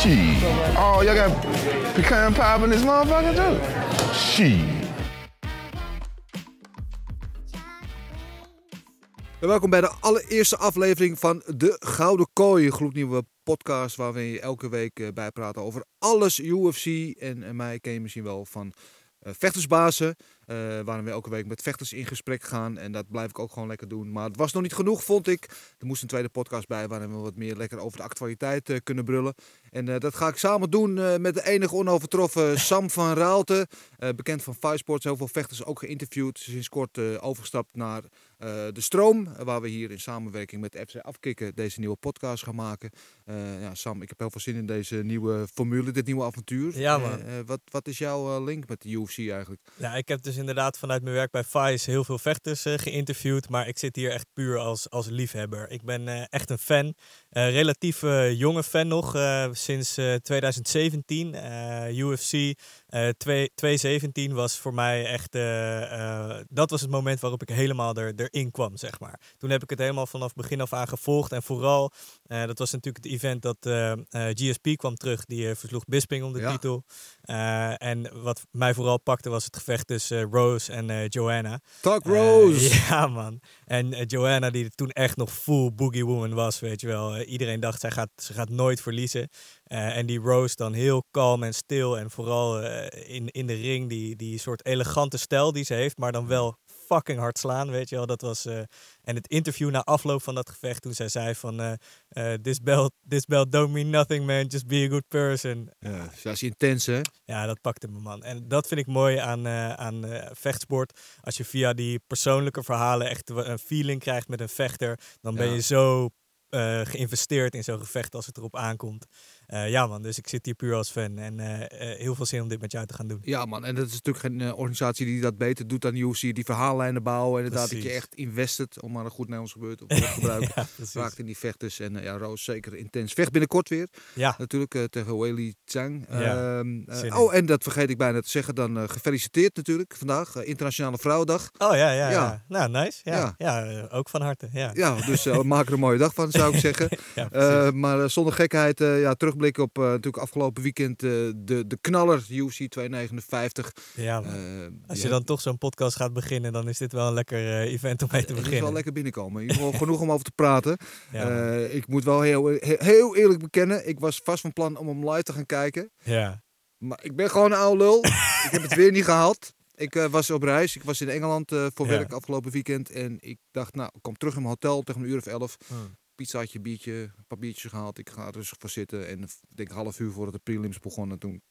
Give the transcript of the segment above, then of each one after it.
Shit. Oh, y'all got pecan pie in this motherfucker too? Shit. En welkom bij de allereerste aflevering van De Gouden Kooi, een gloednieuwe podcast waar we elke week eh, bijpraten over alles UFC. En, en mij ken je misschien wel van eh, vechtersbazen, eh, waarin we elke week met vechters in gesprek gaan. En dat blijf ik ook gewoon lekker doen. Maar het was nog niet genoeg, vond ik. Er moest een tweede podcast bij, waarin we wat meer lekker over de actualiteit eh, kunnen brullen. En eh, dat ga ik samen doen met de enige onovertroffen Sam van Raalte. bekend van Five Sports, heel veel vechters ook geïnterviewd. Sinds kort overgestapt naar De Stroom, eh, waar we hier in samenwerking met FC Afkikken deze nieuwe podcast gaan maken. Eh, ja, Sam, ik heb heel veel zin in deze nieuwe formule, dit nieuwe avontuur. Ja, Eh, man. eh, wat, wat is jouw eh, link met de UFC eigenlijk? Ja, ik heb dus inderdaad vanuit mijn werk bij Vice heel veel vechters eh, geïnterviewd. Maar ik zit hier echt puur als, als liefhebber. Ik ben eh, echt een fan. Eh, relatief eh, jonge fan nog. eh, sinds eh, 2017. eh, UFC eh, 2 217 was voor mij echt... dat was het moment waarop ik helemaal er, erin kwam, zeg maar. Toen heb ik het helemaal vanaf begin af aan gevolgd. En vooral, eh, dat was natuurlijk het event dat eh, eh, GSP kwam terug. Die versloeg Bisping om de Ja. titel. En wat mij vooral pakte was het gevecht tussen Rose en Joanna. Talk Rose! ja, man. En Joanna, die toen echt nog full boogie woman was, weet je wel. Iedereen dacht, zij gaat, ze gaat nooit verliezen. En die Rose dan heel kalm en stil. En vooral in, in de ring, die, die soort elegante stijl die ze heeft, maar dan wel fucking hard slaan, weet je wel. Dat was... eh, en het interview na afloop van dat gevecht, toen zij zei van... eh, eh, this, belt, this belt don't mean nothing, man. Just be a good person. Ja, dat is intens, hè? Ja, dat pakte me, man. En dat vind ik mooi aan, aan vechtsport. Als je via die persoonlijke verhalen echt een feeling krijgt met een vechter, dan ben Ja. je zo geïnvesteerd in zo'n gevecht als het erop aankomt. Eh, ja, man. Dus ik zit hier puur als fan. En eh, eh, heel veel zin om dit met jou te gaan doen. Ja, man. En dat is natuurlijk geen organisatie die dat beter doet dan UFC. Die verhaallijnen bouwen. Inderdaad, dat je Precies. echt invested, om maar een goed Nederlands gebeurt, te gebruiken. ja, precies. Raakt in die vechters. En ja, Roos zeker intens. Vecht binnenkort weer. Ja, Natuurlijk tegen Weili Zhang. Ja, Ehm, eh, oh, en dat vergeet ik bijna te zeggen. Dan gefeliciteerd natuurlijk vandaag. Internationale Vrouwendag. Oh ja, ja, Ja. Nou, nice. Ja, Ja. ook van harte. Ja, Ja, dus maken er een mooie dag van, zou ik zeggen. Precies. Maar zonder gekheid, ja, terugblikken op eh, natuurlijk afgelopen weekend eh, de, de knaller UFC 259. ja. Eh, Als je dan toch zo'n podcast gaat beginnen, dan is dit wel een lekker event om mee te Het is beginnen. wel lekker binnenkomen. In ieder geval genoeg om over te praten. Ja, ik moet wel heel, he- heel eerlijk bekennen. Ik was vast van plan om hem live te gaan kijken. ja. Maar ik ben gewoon een oude lul. ik heb het weer niet gehaald. Ik was op reis. Ik was in Engeland eh, voor Ja. werk afgelopen weekend. En ik dacht, nou, ik kom terug in mijn hotel tegen een uur of elf. Hmm. Pizzaatje, biertje, een paar biertjes gehaald. Ik ga er rustig voor zitten. En ik denk half uur voordat de prelims begonnen. Toen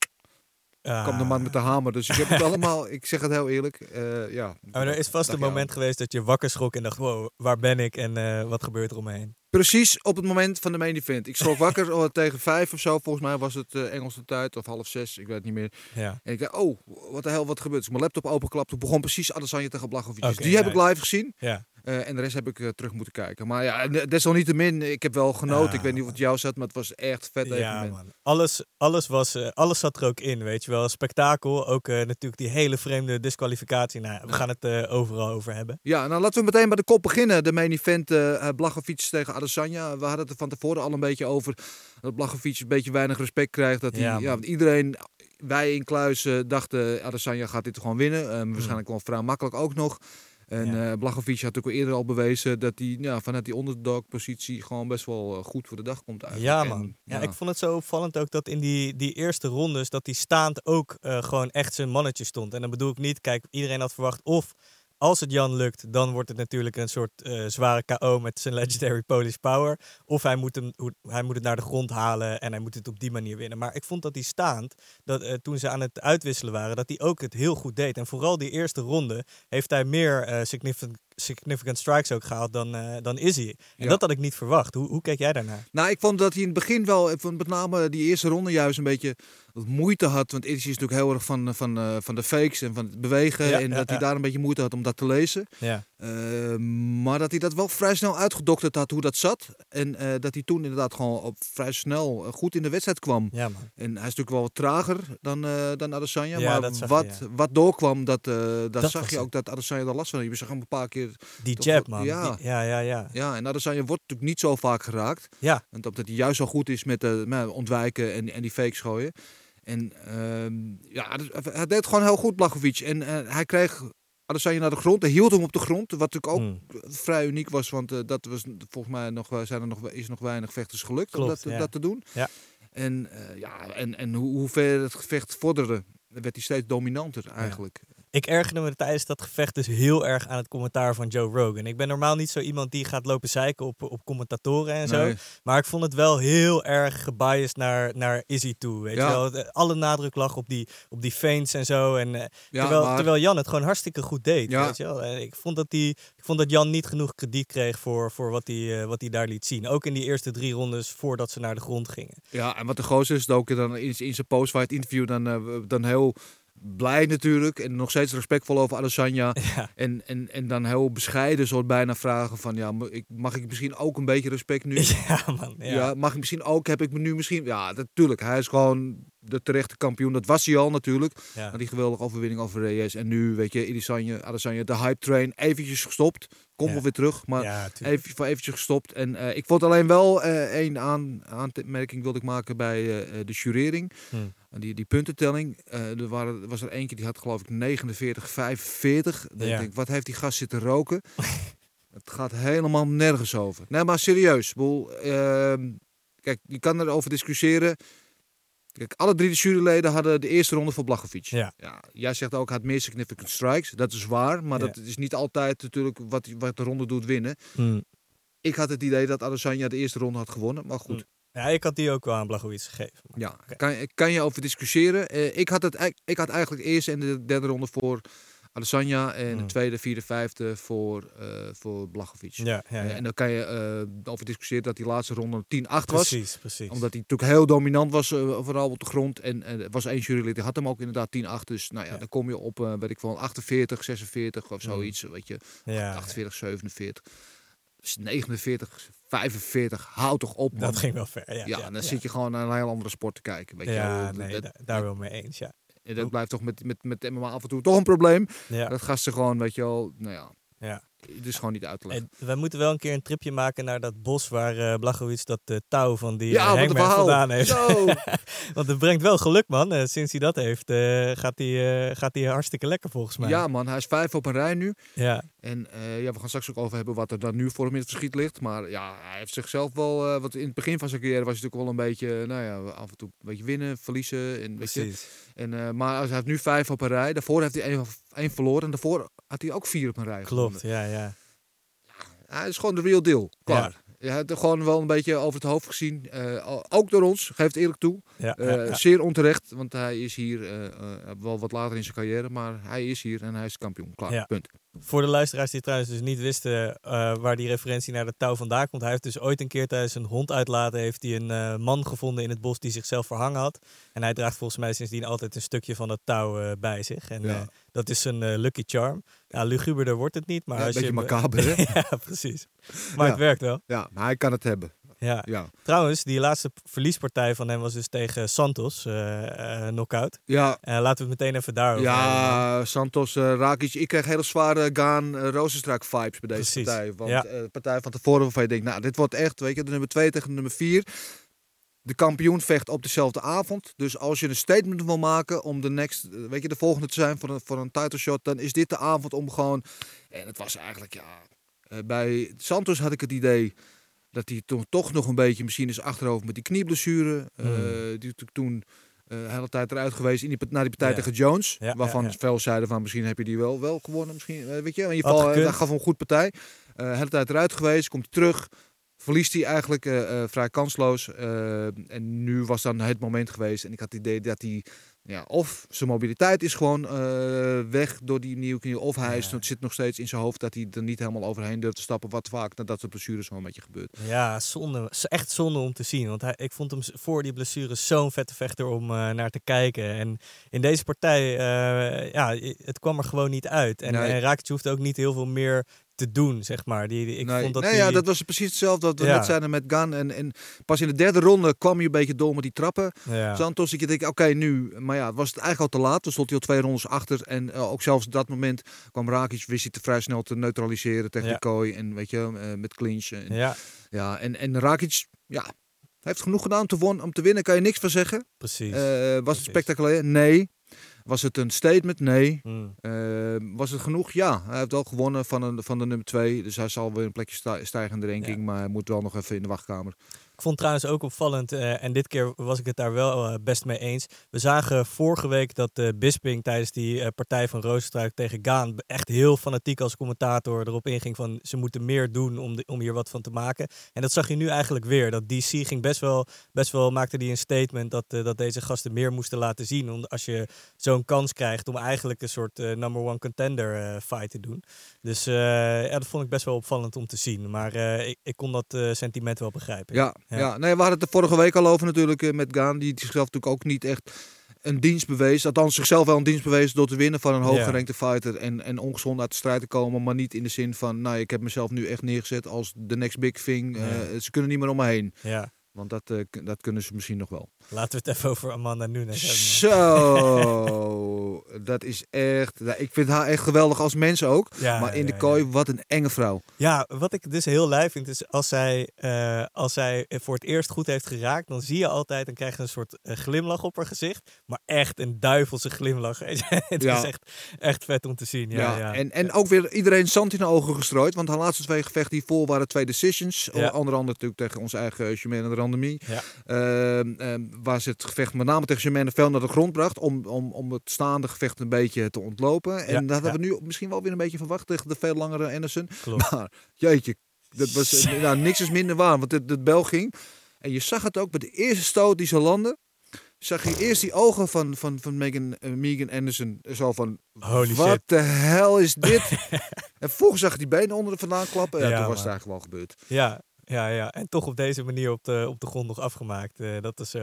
kwam de man met de hamer. Dus ik heb het allemaal, ik zeg het heel eerlijk. eh, ja. Maar er is vast Dacht, een moment geweest dat je wakker schrok en dacht, wow, waar ben ik en eh, wat gebeurt er om me heen? Precies op het moment van de main event. Ik schrok wakker oh, tegen vijf of zo. Volgens mij was het eh, Engelse tijd of half zes. Ik weet het niet meer. Ja. En ik dacht, oh, wat de hel, wat gebeurt? Dus mijn laptop openklapte. begon precies Adesanya tegen Blachowicz. Dus Oké, die heb ik live gezien. Ja. Eh, en de rest heb ik eh, terug moeten kijken. Maar ja, desalniettemin, ik heb wel genoten. Ik weet niet of het jou zat, maar het was echt vet Ja, man. Alles, alles, was, eh, alles zat er ook in, weet je wel. Spektakel, ook natuurlijk die hele vreemde disqualificatie. Nou, we gaan het overal over hebben. Ja, nou laten we meteen bij de kop beginnen. De main event, Blachowicz tegen Adesanya. We hadden het er van tevoren al een beetje over. Dat Blachowicz een beetje weinig respect krijgt. Dat hij, Ja, ja, man. want iedereen, wij in Kluis dachten Adesanya gaat dit gewoon winnen. Ehm, Waarschijnlijk wel vrij makkelijk ook nog. En. Ja. eh Blachowicz had ook al eerder al bewezen dat hij ja, vanuit die underdog-positie gewoon best wel eh, goed voor de dag komt eigenlijk. Ja, En, man. Ja, ik vond het zo opvallend ook dat in die, die eerste rondes, dat hij staand ook eh, gewoon echt zijn mannetje stond. En dan bedoel ik niet, kijk, iedereen had verwacht of als het Jan lukt, dan wordt het natuurlijk een soort eh, zware KO met zijn legendary Polish power. Of hij moet, hem, hij moet het naar de grond halen en hij moet het op die manier winnen. Maar ik vond dat hij staand, dat, eh, toen ze aan het uitwisselen waren, dat hij ook het heel goed deed. En vooral die eerste ronde heeft hij meer eh, significant, significant strikes ook gehaald dan, dan Izzy. En Ja. dat had ik niet verwacht. Hoe, hoe kijk jij daarnaar? Nou, ik vond dat hij in het begin wel, ik vond met name die eerste ronde juist een beetje wat moeite had. Want Izzy is natuurlijk heel erg van, van, eh, van de fakes en van het bewegen. Ja, en ja, dat hij daar een beetje moeite had om dat te lezen. Ja. Eh, maar dat hij dat wel vrij snel uitgedokterd had hoe dat zat. En eh, dat hij toen inderdaad gewoon op vrij snel eh, goed in de wedstrijd kwam. Ja, man. En hij is natuurlijk wel wat trager dan, eh dan Adesanya. Maar dat zag je, wat, wat doorkwam, dat, eh dat, Dat zag je ook dat Adesanya er last van had. Je zag hem een paar keer... Die Toch jab, man. ja. Die- ja, ja, ja. Ja, en Adesanya wordt natuurlijk niet zo vaak geraakt. Ja, Want omdat hij juist zo goed is met, met ontwijken en, en die fakes gooien. En ehm, ja, dus hij deed gewoon heel goed, Blachowicz. En eh, hij kreeg Adesanya naar de grond. Hij hield hem op de grond. Wat natuurlijk ook Hmm. vrij uniek was. Want eh, dat was volgens mij nog, zijn er nog, is nog weinig vechters gelukt om dat, ja. dat te doen. Ja. En, eh, ja, en, en hoe, hoe ver het gevecht vorderde, werd hij steeds dominanter eigenlijk. Ik ergerde me tijdens dat gevecht dus heel erg aan het commentaar van Joe Rogan. Ik ben normaal niet zo iemand die gaat lopen zeiken op, op commentatoren en zo. Nee. Maar ik vond het wel heel erg gebiased naar, naar Izzy toe. Weet Ja. je wel? Alle nadruk lag op die, op die feints en zo. En, eh, Ja, terwijl, maar- terwijl Jan het gewoon hartstikke goed deed. Ja. Weet je wel? En ik, vond dat die, ik vond dat Jan niet genoeg krediet kreeg voor, voor wat, hij, eh, wat hij daar liet zien. Ook in die eerste drie rondes voordat ze naar de grond gingen. Ja, en wat de gozer is, ook dan in, in zijn postfight interview dan, eh, dan heel blij natuurlijk. En nog steeds respectvol over Adesanya. Ja. En, en, en dan heel bescheiden soort bijna vragen van... Ja, mag ik misschien ook een beetje respect nu? Ja, man. Ja. Ja. mag ik misschien ook? Heb ik me nu misschien... Ja, natuurlijk. Hij is gewoon de terechte kampioen. Dat was hij al natuurlijk. Ja. Na die geweldige overwinning over Reyes. En nu, weet je, Adesanya, Adesanya de hype train eventjes gestopt. Komt wel weer terug, maar even, voor eventjes gestopt. En eh, ik vond alleen wel eh één aan, aanmerking wilde ik maken bij eh, de jurering. Hmm. Die, die puntentelling. Eh, er waren, was er eentje die had geloof ik 49, 45. Dan Ja. denk ik, wat heeft die gast zitten roken? Het gaat helemaal nergens over. Nee, maar serieus. ik bedoel, ehm, kijk, je kan erover discussiëren. Kijk, alle drie de juryleden hadden de eerste ronde voor Blachowicz. Ja. jij zegt ook, hij had meer significant strikes. Dat is waar, maar Ja. dat is niet altijd natuurlijk wat, wat de ronde doet winnen. Hmm. Ik had het idee dat Adesanya de eerste ronde had gewonnen, maar goed. Ja, ik had die ook wel aan Blachowicz gegeven. Maar- Ja, Oké. kan, kan je over discussiëren. Eh, ik, had het, eigenlijk- ik had eigenlijk de eerste en de derde ronde voor Adesanya en de Mm. tweede, vierde, vijfde voor, eh voor Blachowicz. Ja, ja, Eh, ja. En dan kan je eh, over discussiëren dat die laatste ronde 10-8 was. Precies, precies. Omdat hij natuurlijk heel dominant was, vooral op de grond. En er was één jurylid, die had hem ook inderdaad 10-8. Dus nou ja, dan kom je op, weet ik wel, 48, 46 of Mm. zoiets. Weet je, ja, 48, 47. Dus 49, 45, houd toch op man. dat ging wel ver. Ja, Ja, ja, dan ja. zit je gewoon naar een heel andere sport te kijken. Weet je Ja, wel. nee, dat, da- daar wel mee eens, ja. dat, dat blijft toch met, met, met MMA af en toe toch een probleem. ja. Dat gasten gewoon, weet je wel, nou ja, ja. Is gewoon niet uit te leggen. En wij moeten wel een keer een tripje maken naar dat bos waar eh Blachowicz dat eh, touw van die ja, verhaal. vandaan heeft. Zo. Want het brengt wel geluk, man. Eh, sinds hij dat heeft, eh, gaat hij eh, gaat hij hartstikke lekker volgens mij. ja man, hij is vijf op een rij nu. ja. En eh, ja, we gaan straks ook over hebben wat er dan nu voor hem in het verschiet ligt. Maar ja, hij heeft zichzelf wel, eh wat in het begin van zijn carrière was hij natuurlijk wel een beetje, nou ja, af en toe een beetje winnen, verliezen. En, weet je. precies. En, eh, maar hij heeft nu vijf op een rij. Daarvoor heeft hij één, één verloren. En daarvoor had hij ook vier op een rij Klopt, ja, ja. Hij is gewoon de real deal. Klaar. Je hebt er gewoon wel een beetje over het hoofd gezien. Eh, ook door ons, geeft eerlijk toe. ja, Eh, ja, ja. Zeer onterecht, want hij is hier eh, wel wat later in zijn carrière, maar hij is hier en hij is kampioen. Klaar, Ja. punt. Voor de luisteraars die trouwens dus niet wisten eh, waar die referentie naar de touw vandaan komt. Hij heeft dus ooit een keer tijdens een hond uitlaten heeft hij een eh, man gevonden in het bos die zichzelf verhangen had. En hij draagt volgens mij sindsdien altijd een stukje van dat touw eh, bij zich. En Ja. dat is een eh, lucky charm. Ja, luguberder wordt het niet, maar Ja, een als je... beetje macaber, hè? ja, precies. Maar Ja. het werkt wel. Ja, maar hij kan het hebben. Ja. Ja, Trouwens, die laatste verliespartij van hem was dus tegen Santos, eh, knockout. ja, Eh, laten we het meteen even daarover ja Santos, Rakic. Ik kreeg hele zware Gaan uh, Rozenstruik vibes bij deze Precies, partij. Want ja. de partij van tevoren waarvan je denkt, nou, dit wordt echt, weet je, de nummer 2 tegen de nummer 4. De kampioen vecht op dezelfde avond. Dus als je een statement wil maken om de, next, weet je, de volgende te zijn voor een, voor een title shot, dan is dit de avond om gewoon. En het was eigenlijk, ja. bij Santos had ik het idee dat hij toen toch nog een beetje misschien is achterover met die knieblessure. Hmm. die toen eh, de hele tijd eruit geweest in die, na die partij Ja. tegen Jones. Ja, waarvan ja, veel zeiden van misschien heb je die wel, wel gewonnen. Misschien, eh, weet je, in ieder geval, dat gaf hem een goed partij. De hele tijd eruit geweest, komt terug. verliest hij eigenlijk vrij kansloos. En nu was dan het moment geweest. En ik had het idee dat hij, ja, of zijn mobiliteit is gewoon eh, weg door die nieuwe knie. Of hij is, zit nog steeds in zijn hoofd dat hij er niet helemaal overheen durft te stappen. Wat vaak nadat de blessure zo'n beetje gebeurt. Ja, zonde. Echt zonde om te zien. Want hij, ik vond hem voor die blessure zo'n vette vechter om eh, naar te kijken. En in deze partij, eh, ja, het kwam er gewoon niet uit. En, Nee. en Rakic hoefde ook niet heel veel meer te doen, zeg maar. Die, die- ik nee, vond dat nee die- ja, dat was precies hetzelfde wat we Ja. net zeiden met Gan. En, en pas in de derde ronde kwam hij een beetje door met die trappen. ja. Santos, ik denk, oké, nu. Maar ja, was het eigenlijk al te laat. Toen stond hij al twee rondes achter. En eh, ook zelfs dat moment kwam Rakic, wist hij te vrij snel te neutraliseren tegen Ja. de kooi. En weet je, eh, met clinch. En, ja, ja, en, en Rakic, ja, heeft genoeg gedaan om te, won, om te winnen. Kan je niks van zeggen. precies. Eh, was het spectaculair? Nee. Was het een statement? Nee. Mm. Eh, was het genoeg? Ja. Hij heeft wel gewonnen van, een, van de nummer twee. Dus hij zal weer een plekje stijgen in de ranking. Ja. Maar hij moet wel nog even in de wachtkamer. Ik vond trouwens ook opvallend, eh, en dit keer was ik het daar wel eh, best mee eens. We zagen vorige week dat eh, Bisping tijdens die partij van Roosterstruik tegen Gaan echt heel fanatiek als commentator erop inging van ze moeten meer doen om, om hier wat van te maken. En dat zag je nu eigenlijk weer. Dat DC ging best wel, best wel maakte die een statement dat, dat deze gasten meer moesten laten zien. Om, als je zo'n kans krijgt om eigenlijk een soort number one contender fight te doen. Dus ja, dat vond ik best wel opvallend om te zien. Maar ik, ik kon dat sentiment wel begrijpen. Ja, Ja. ja. nee, we hadden het er vorige week al over natuurlijk eh, met Gaan. Die zichzelf natuurlijk ook niet echt een dienst bewees. Althans, zichzelf wel een dienst bewees door te winnen van een hooggerenkte fighter. En, en ongezond uit de strijd te komen. Maar niet in de zin van, nou, ik heb mezelf nu echt neergezet als the next big thing. Eh, ze kunnen niet meer om me heen. Ja. Want dat, eh, dat kunnen ze misschien nog wel. Laten we het even over Amanda Nunes hebben. Zo, dat is echt... Ik vind haar echt geweldig als mens ook. Ja, maar in de kooi, wat een enge vrouw. Ja, wat ik dus heel lijf vind is als zij, eh, als zij voor het eerst goed heeft geraakt, dan zie je altijd, dan krijg je een soort eh, glimlach op haar gezicht. Maar echt een duivelse glimlach. het Ja. is echt, echt vet om te zien. Ja, ja. En, en ook weer iedereen zand in de ogen gestrooid. Want haar laatste twee gevechten hiervoor waren twee decisions. Ja. Onder andere natuurlijk tegen onze eigen Germaine de Randemie. Ja. Ehm, waar ze het gevecht met name tegen Germaine Vel naar de grond bracht. Om, om, om het staande gevecht een beetje te ontlopen. En Ja, dat hadden ja. we nu misschien wel weer een beetje verwacht tegen de veel langere Anderson. Klopt. Maar jeetje, dat was, eh, nou, niks is minder waar. Want het, het bel ging. En je zag het ook bij de eerste stoot die ze landde. Zag je eerst die ogen van, van, van Megan, eh, Megan Anderson. Zo van, Holy wat shit. de hel is dit? en vervolgens zag je die benen onder de vandaan klappen. Ja, Ja, toen was het eigenlijk wel gebeurd. Ja, ja, ja. En toch op deze manier op de, op de grond nog afgemaakt. Eh, dat is eh,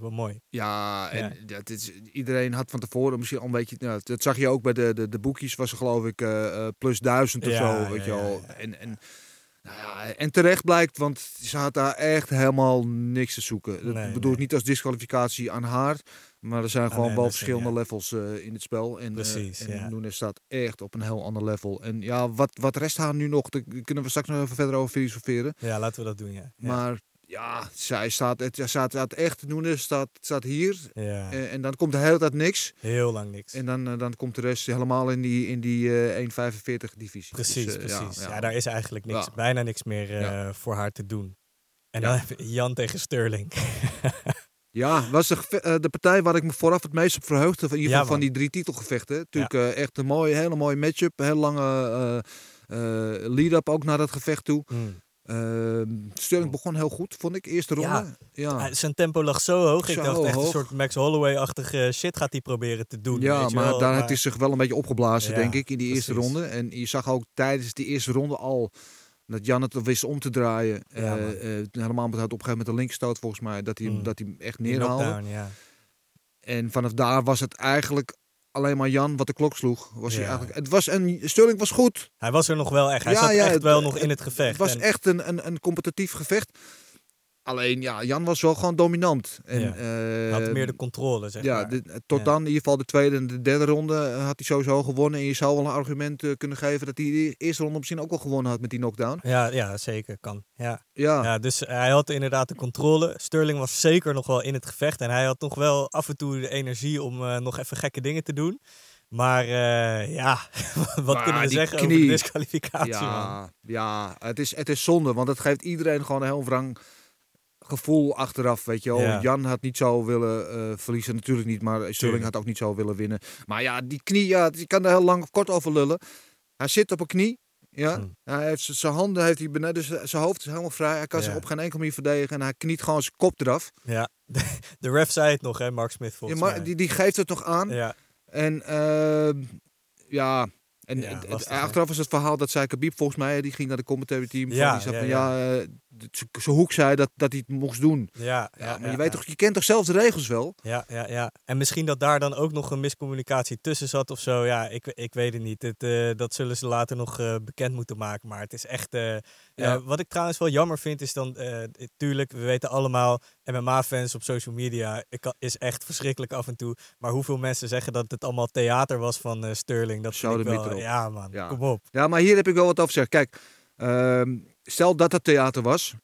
wel mooi. Ja, en Ja. dit is, iedereen had van tevoren misschien al een beetje... Nou, dat zag je ook bij de, de, de boekjes. Was er geloof ik eh, plus duizend of Ja, zo. Weet je ja. En, en, nou ja, en terecht blijkt, want ze had daar echt helemaal niks te zoeken. Dat Nee, bedoel ik nee. niet als disqualificatie aan haar. Maar er zijn Aan gewoon wel verschillende ja. levels eh, in het spel. En, eh, Precies, en ja. Nunes staat echt op een heel ander level. En ja, wat, wat rest haar nu nog? Daar kunnen we straks nog even verder over filosoferen. Ja, laten we dat doen, ja. Ja. Maar ja, zij staat, het, zij staat echt, Nunes staat, staat hier. ja. En dan komt de hele tijd niks. Heel lang niks. En dan, eh, dan komt de rest helemaal in die, in die eh 1,45 divisie. Precies, Dus, eh, precies. Ja, daar is eigenlijk niks, bijna niks meer voor haar te doen. En dan Jan tegen Sterling. Ja, was de, eh, de partij waar ik me vooraf het meest op verheugde. Van, in ieder Ja, geval van die drie titelgevechten. Natuurlijk eh, echt een mooie, hele mooie matchup. Hele lange eh, lead-up ook naar dat gevecht toe. Mm. Ehm Sterling begon heel goed, vond ik. Eerste ronde. Ja. Ja, Zijn tempo lag zo hoog. Ik dacht echt een soort Max Holloway-achtige shit gaat hij proberen te doen. Ja, weet je maar wel, daar maar- heeft hij zich wel een beetje opgeblazen, Ja, denk ik, in die eerste ronde. En je zag ook tijdens die eerste ronde al dat Jan het wist om te draaien. Ja, Eh, eh, helemaal met het op een gegeven moment een linkstoot volgens mij, dat hij, hem- Mm. dat hij hem echt neerhaalde. ja. En vanaf daar was het eigenlijk alleen maar Jan wat de klok sloeg. Was hij eigenlijk, het was een, Sterling was goed. Hij was er nog wel echt. Hij Ja, zat ja, echt het- wel nog in het gevecht. Het was En- echt een, een, een competitief gevecht. Alleen ja, Jan was wel gewoon dominant. En, Ja. eh, had meer de controle, zeg ja, maar. dit- tot Ja. dan in ieder geval de tweede en de derde ronde eh, had hij sowieso gewonnen. En je zou wel een argument eh, kunnen geven dat hij de eerste ronde misschien ook wel gewonnen had met die knockdown. Ja, ja, zeker. Kan. Ja. Ja, Ja, dus hij had inderdaad de controle. Sterling was zeker nog wel in het gevecht. En hij had nog wel af en toe de energie om eh, nog even gekke dingen te doen. Maar eh, ja, wat Maar kunnen we zeggen over knie. de disqualificatie, man? ja, ja het, is, het is zonde, want het geeft iedereen gewoon een heel wrang gevoel achteraf. Weet je wel. Ja. Jan had niet zo willen eh, verliezen, natuurlijk niet, maar Sterling had ook niet zo willen winnen. Maar ja, die knie, ja, je kan er heel lang of kort over lullen. Hij zit op een knie. Ja, Hmm. hij heeft zijn handen heeft hij beneden, dus zijn hoofd is helemaal vrij. Hij kan zich Ja. op geen enkele manier verdedigen en hij kniet gewoon zijn kop eraf. Ja, de ref zei het nog, hè, Mark Smith Ja, volgens maar mij. die, die geeft het nog aan. Ja, En ehm, ja, en Ja, lastig, achteraf was het verhaal dat zij Khabib volgens mij, die ging naar de commentary team. Ja, die zei ja, van ja. ja, d- z- zijn hoek zei dat, dat hij het moest doen. ja, Ja, ja, maar je weet toch, je kent toch zelf de regels wel? Ja, ja, ja. En misschien dat daar dan ook nog een miscommunicatie tussen zat of zo. Ja, ik, ik weet het niet. Het, eh, dat zullen ze later nog eh, bekend moeten maken. Maar het is echt... eh, Ja. wat ik trouwens wel jammer vind is dan... tuurlijk, we weten allemaal... MMA-fans op social media ik is echt verschrikkelijk af en toe. Maar hoeveel mensen zeggen dat het allemaal theater was van Sterling. Dat vind ik wel... Ja, man. Ja. Kom op. Ja, maar hier heb ik wel wat over te zeggen. Kijk, ehm, stel dat het theater was,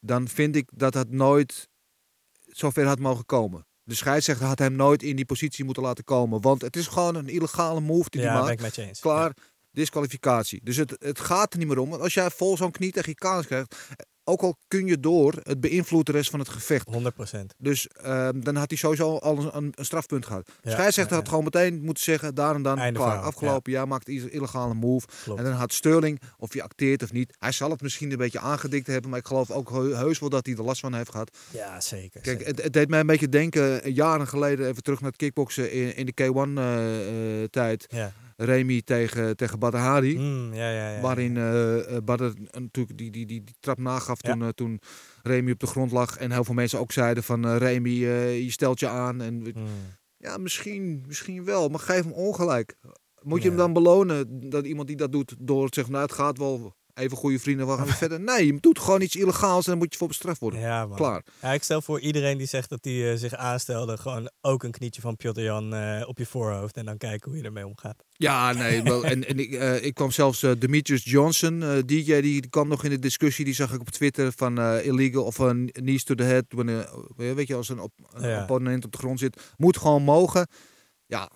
dan vind ik dat het nooit zover had mogen komen. De scheidsrechter had hem nooit in die positie moeten laten komen. Want het is gewoon een illegale move die hij ben maakt. ik met je eens. Klaar, disqualificatie. Dus het, het gaat er niet meer om. Want als jij vol zo'n knie tegen je kaas krijgt, ook al kun je door, het beïnvloedt de rest van het gevecht. 100 procent. Dus ehm, dan had hij sowieso al een, een, een strafpunt gehad. Ja, scheidsrechter ja, had gewoon meteen moeten zeggen, daar en dan, Einde klaar, verhaal, afgelopen. Ja, maakt een illegale move. Klopt. En dan had Sterling, of hij acteert of niet, hij zal het misschien een beetje aangedikt hebben, maar ik geloof ook heu- heus wel dat hij er last van heeft gehad. Ja, zeker. Kijk, zeker. het, het deed mij een beetje denken, eh, jaren geleden, even terug naar het kickboksen in, in de K1-tijd. Ja. Remy tegen, tegen Badr Hari. Mm, ja, ja, ja. Waarin eh, Badr natuurlijk die, die, die, die trap nagaf toen, eh, toen Remy op de grond lag. En heel veel mensen ook zeiden van Remy, je stelt je aan. En we- Mm. ja, misschien, misschien wel, maar geef hem ongelijk. Moet je hem dan belonen, dat iemand die dat doet, door te zeggen, nou het gaat wel, even goede vrienden, we gaan weer verder. Nee, je doet gewoon iets illegaals en dan moet je voor bestraft worden. Ja, man. Klaar. Ja, ik stel voor iedereen die zegt dat hij eh, zich aanstelde, gewoon ook een knietje van Piotr Jan eh, op je voorhoofd en dan kijken hoe je ermee omgaat. Ja, nee, wel, en, en ik, eh, ik kwam zelfs Demetrius Johnson, DJ, die, die kwam nog in de discussie, die zag ik op Twitter van illegal of een knees to the head, wanneer, weet je, als een, op, een Ja. opponent op de grond zit, moet gewoon mogen. Ja,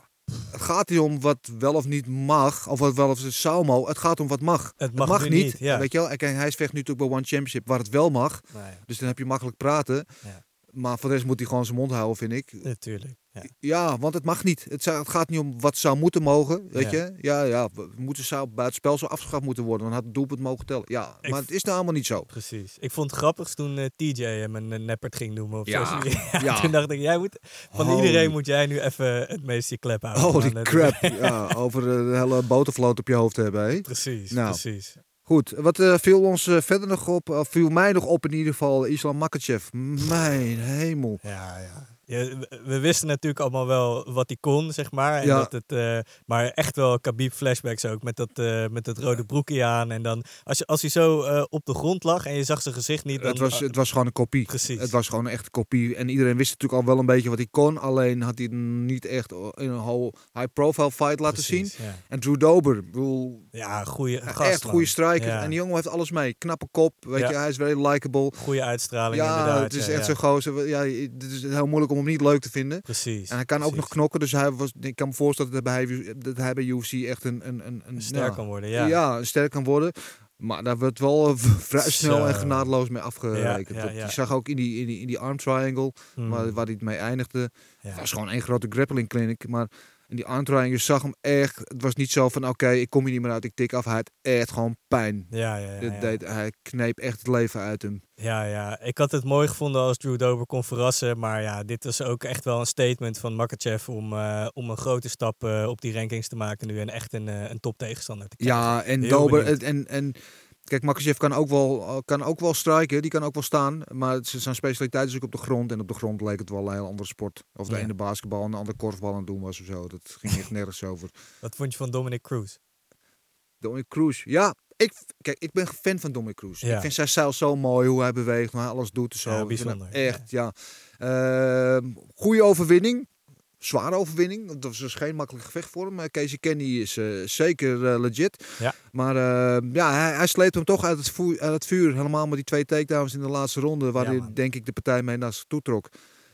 het gaat niet om wat wel of niet mag, of wat wel of zou mogen, het gaat om wat mag. Het mag, niet, niet. Ja. weet je wel. En hij vecht nu natuurlijk bij One Championship, waar het wel mag, Nou ja, dus dan heb je makkelijk praten. Ja. Maar voor de rest moet hij gewoon zijn mond houden, vind ik. natuurlijk. Ja. Want het mag niet. Het, zou- het gaat niet om wat zou moeten mogen, weet je. Ja, ja, we moeten zou buitenspel zo afgeschaft moeten worden. Dan had het doelpunt mogen tellen. Ja, Ik- maar het is nou allemaal niet zo. Precies. Ik vond het grappig toen eh, TJ hem een eh, neppert ging noemen op Ja, ja. toen dacht ik, jij moet, van Holy- iedereen moet jij nu even het meest je klep houden. Holy man. Het- crap. Ja, over de hele botervloot op je hoofd hebben, hè. Precies, Nou. precies. Goed, wat eh, viel ons eh, verder nog op? Of viel mij nog op in ieder geval, Islam Makachev. Mijn hemel. Ja, ja. Ja, we- we wisten natuurlijk allemaal wel wat hij kon, zeg maar. En Ja. dat het, eh, maar echt wel Khabib flashbacks ook, met dat, eh, met dat rode broekje aan. En dan, als, je, als hij zo eh, op de grond lag en je zag zijn gezicht niet, dan... Het was, het was gewoon een kopie. Precies. Het was gewoon een echte kopie. En iedereen wist natuurlijk al wel een beetje wat hij kon. Alleen had hij niet echt in een high-profile fight laten Precies, zien. Ja, En Drew Dober, bedoel, ja goede gast, echt goede striker. Ja. En die jongen heeft alles mee. Knappe kop, weet je, hij is very likable. Goede uitstraling Ja, inderdaad. het is echt zo'n gozer. Ja, het is heel moeilijk om hem niet leuk te vinden. Precies. En hij kan ook nog knokken, dus hij was, ik kan me voorstellen dat hij, dat hij bij UFC echt een, een, een, een Sterk ja, kan worden, ja. ja, sterk kan worden. Maar daar wordt wel eh, vrij snel en genadeloos mee afgerekend. Ja, ja, Dat- ja. Je zag ook in die, in die, in die arm triangle, Hmm. waar, waar hij het mee eindigde. Was gewoon één grote grappling clinic. Maar in die arm triangle je zag hem echt. Het was niet zo van oké, ik kom hier niet meer uit, ik tik af. Hij had echt gewoon pijn. Ja, ja, ja, Dit ja. Deed, hij kneep echt het leven uit hem. Ja, ja. Ik had het mooi gevonden als Drew Dober kon verrassen. Maar ja, dit was ook echt wel een statement van Makachev om, eh, om een grote stap eh, op die rankings te maken nu. En echt een, eh, een top tegenstander te krijgen. Ja, en Heel Dober. benieuwd. En, en kijk, Makachev kan ook wel, kan ook wel striken, die kan ook wel staan. Maar zijn specialiteit is ook op de grond. En op de grond leek het wel een heel andere sport. Of de Ja. ene basketbal en de andere korfbal aan het doen was of zo. Dat ging echt nergens over. Wat vond je van Dominic Cruz? Dominic Cruz. Ja, ik, kijk, ik ben fan van Dominic Cruz. Ja. Ik vind zijn stijl zo mooi, hoe hij beweegt, hoe hij alles doet zo. Ja, bijzonder, Echt, ja. Ehm, goede overwinning. Zware overwinning. Dat was dus geen makkelijk gevecht voor hem. Maar Casey Kenny is eh, zeker eh, legit. Ja. Maar eh, ja, hij, hij sleept hem toch uit het, vuur, uit het vuur. Helemaal met die twee takedowns in de laatste ronde. Waar Ja, hij man. denk ik de partij mee naar zich toe trok.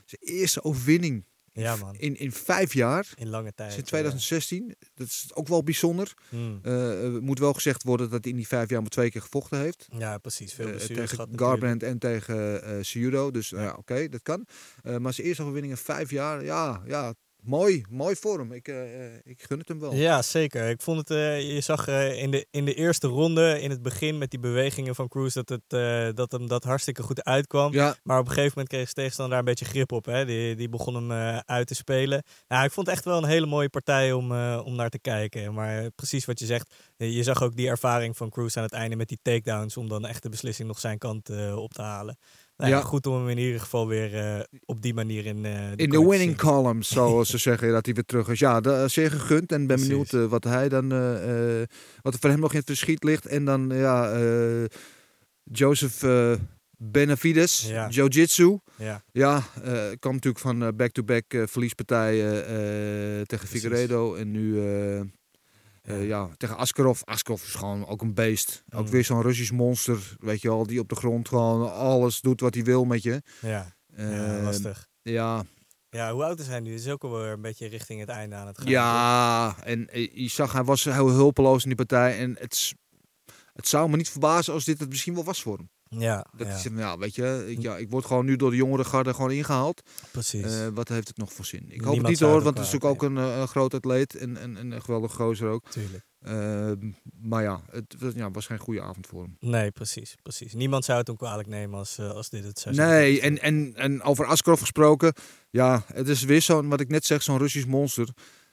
Zijn eerste overwinning Ja, man. in, in vijf jaar. In lange tijd. Sinds 2016. Dat is ook wel bijzonder. Hmm. Eh, eh, moet wel gezegd worden dat hij in die vijf jaar maar twee keer gevochten heeft. Ja, precies. Veel Eh, blessures tegen. Garbrandt en tegen eh Cejudo. Dus ja, oké, dat kan. Eh, maar zijn eerste overwinning in vijf jaar, ja, ja, mooi, mooi voor hem. Ik, eh, eh, ik gun het hem wel. Ja, zeker. Ik vond het, eh, je zag in, de, in de eerste ronde, in het begin met die bewegingen van Cruz, dat, het, dat hem dat hartstikke goed uitkwam. Ja, Maar op een gegeven moment kreeg tegenstander daar een beetje grip op. Hè? Die, die begon hem uit te spelen. Ja, ik vond het echt wel een hele mooie partij om, om naar te kijken. Maar precies wat je zegt, je zag ook die ervaring van Cruz aan het einde met die takedowns. Om dan echt de beslissing nog zijn kant op te halen. Nou, ja. Ja. Goed om hem in ieder geval weer eh, op die manier in, eh, in de winning column, zoals ze zeggen, dat hij weer terug is. Ja, dat is zeer gegund. En ben benieuwd eh, wat hij dan, eh, eh, wat er voor hem nog in het verschiet ligt. En dan, ja, eh, Joseph eh, Benavides, Ja. Jiu-Jitsu. Ja, Ja, eh kwam natuurlijk van eh, back-to-back eh, verliespartijen eh, tegen Precies. Figueredo. En nu eh, ja, tegen Askarov. Askarov is gewoon ook een beest. Ook Mm. weer zo'n Russisch monster, weet je wel. Die op de grond gewoon alles doet wat hij wil met je. ja, ja Eh, lastig. Ja, Ja, hoe oud is hij nu? Het is ook alweer een beetje richting het einde aan het gaan. Ja, en eh, je zag, hij was heel hulpeloos in die partij. En het, het zou me niet verbazen als dit het misschien wel was voor hem. Ja, Dat ja, zegt, ja, weet je, ik, ja, ik word gewoon nu door de jongere garde gewoon ingehaald. precies. Eh, wat heeft het nog voor zin? Ik hoop het niet hoor, want het is ook natuurlijk ook een, een groot atleet en, en, en een geweldig gozer ook. Tuurlijk. Eh, maar ja, het was- ja, was geen goede avond voor hem. Nee, precies, precies. Niemand zou het hem kwalijk nemen als, eh, als dit het zou zijn. Nee, en, en, en over Askarov gesproken. Ja, het is weer zo'n, wat ik net zeg, zo'n Russisch monster.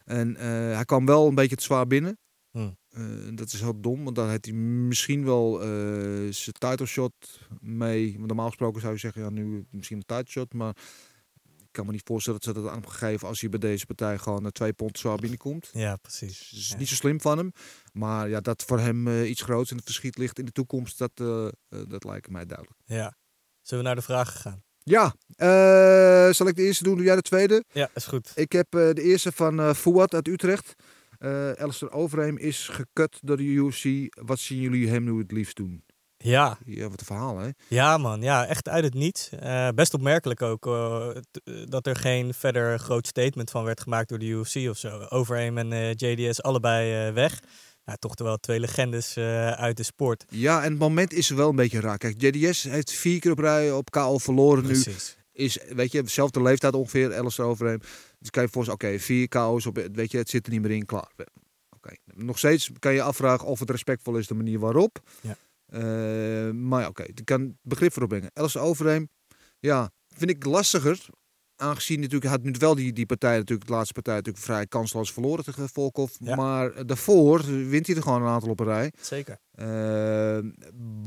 En hij kwam wel een beetje te zwaar binnen. Hmm. Eh, dat is heel dom, want dan heeft hij misschien wel eh, zijn title shot mee. Want normaal gesproken zou je zeggen, ja, nu misschien een title shot. Maar ik kan me niet voorstellen dat ze dat aan hem gegeven als hij bij deze partij gewoon naar twee pond zwaar binnenkomt. Ja, precies. Dus Ja. niet zo slim van hem. Maar ja, dat voor hem eh, iets groots in het verschiet ligt in de toekomst, dat, dat lijkt mij duidelijk. Ja. Zullen we naar de vragen gaan? Ja, zal ik de eerste doen? Doe jij de tweede? Ja, is goed. Ik heb de eerste van Fouad uit Utrecht. Eh Alistair Overeem is gekut door de UFC. Wat zien jullie hem nu het liefst doen? Ja, Ja, wat een verhaal, hè? ja man. Ja, echt uit het niets. Eh, best opmerkelijk ook eh, dat er geen verder groot statement van werd gemaakt door de UFC of zo. Overeem en JDS allebei weg. Ja, toch wel twee legendes uit de sport. Ja, en het moment is wel een beetje raar. Kijk, JDS heeft vier keer op rij op KO verloren nu. Precies. Is, weet je, dezelfde leeftijd ongeveer, Alistair Overeem. Dus kan je voorstellen, oké, vier KO's op, weet je, het zit er niet meer in, klaar. Oké, nog steeds kan je afvragen of het respectvol is de manier waarop. Ja. Eh, maar ja, oké, ik kan begrip voor opbrengen. Alistair Overeem, ja, vind ik lastiger. Aangezien natuurlijk, had nu wel die, die partij natuurlijk, de laatste partij natuurlijk vrij kansloos verloren tegen Volkov. Ja. Maar daarvoor wint hij er gewoon een aantal op een rij. Zeker. Eh,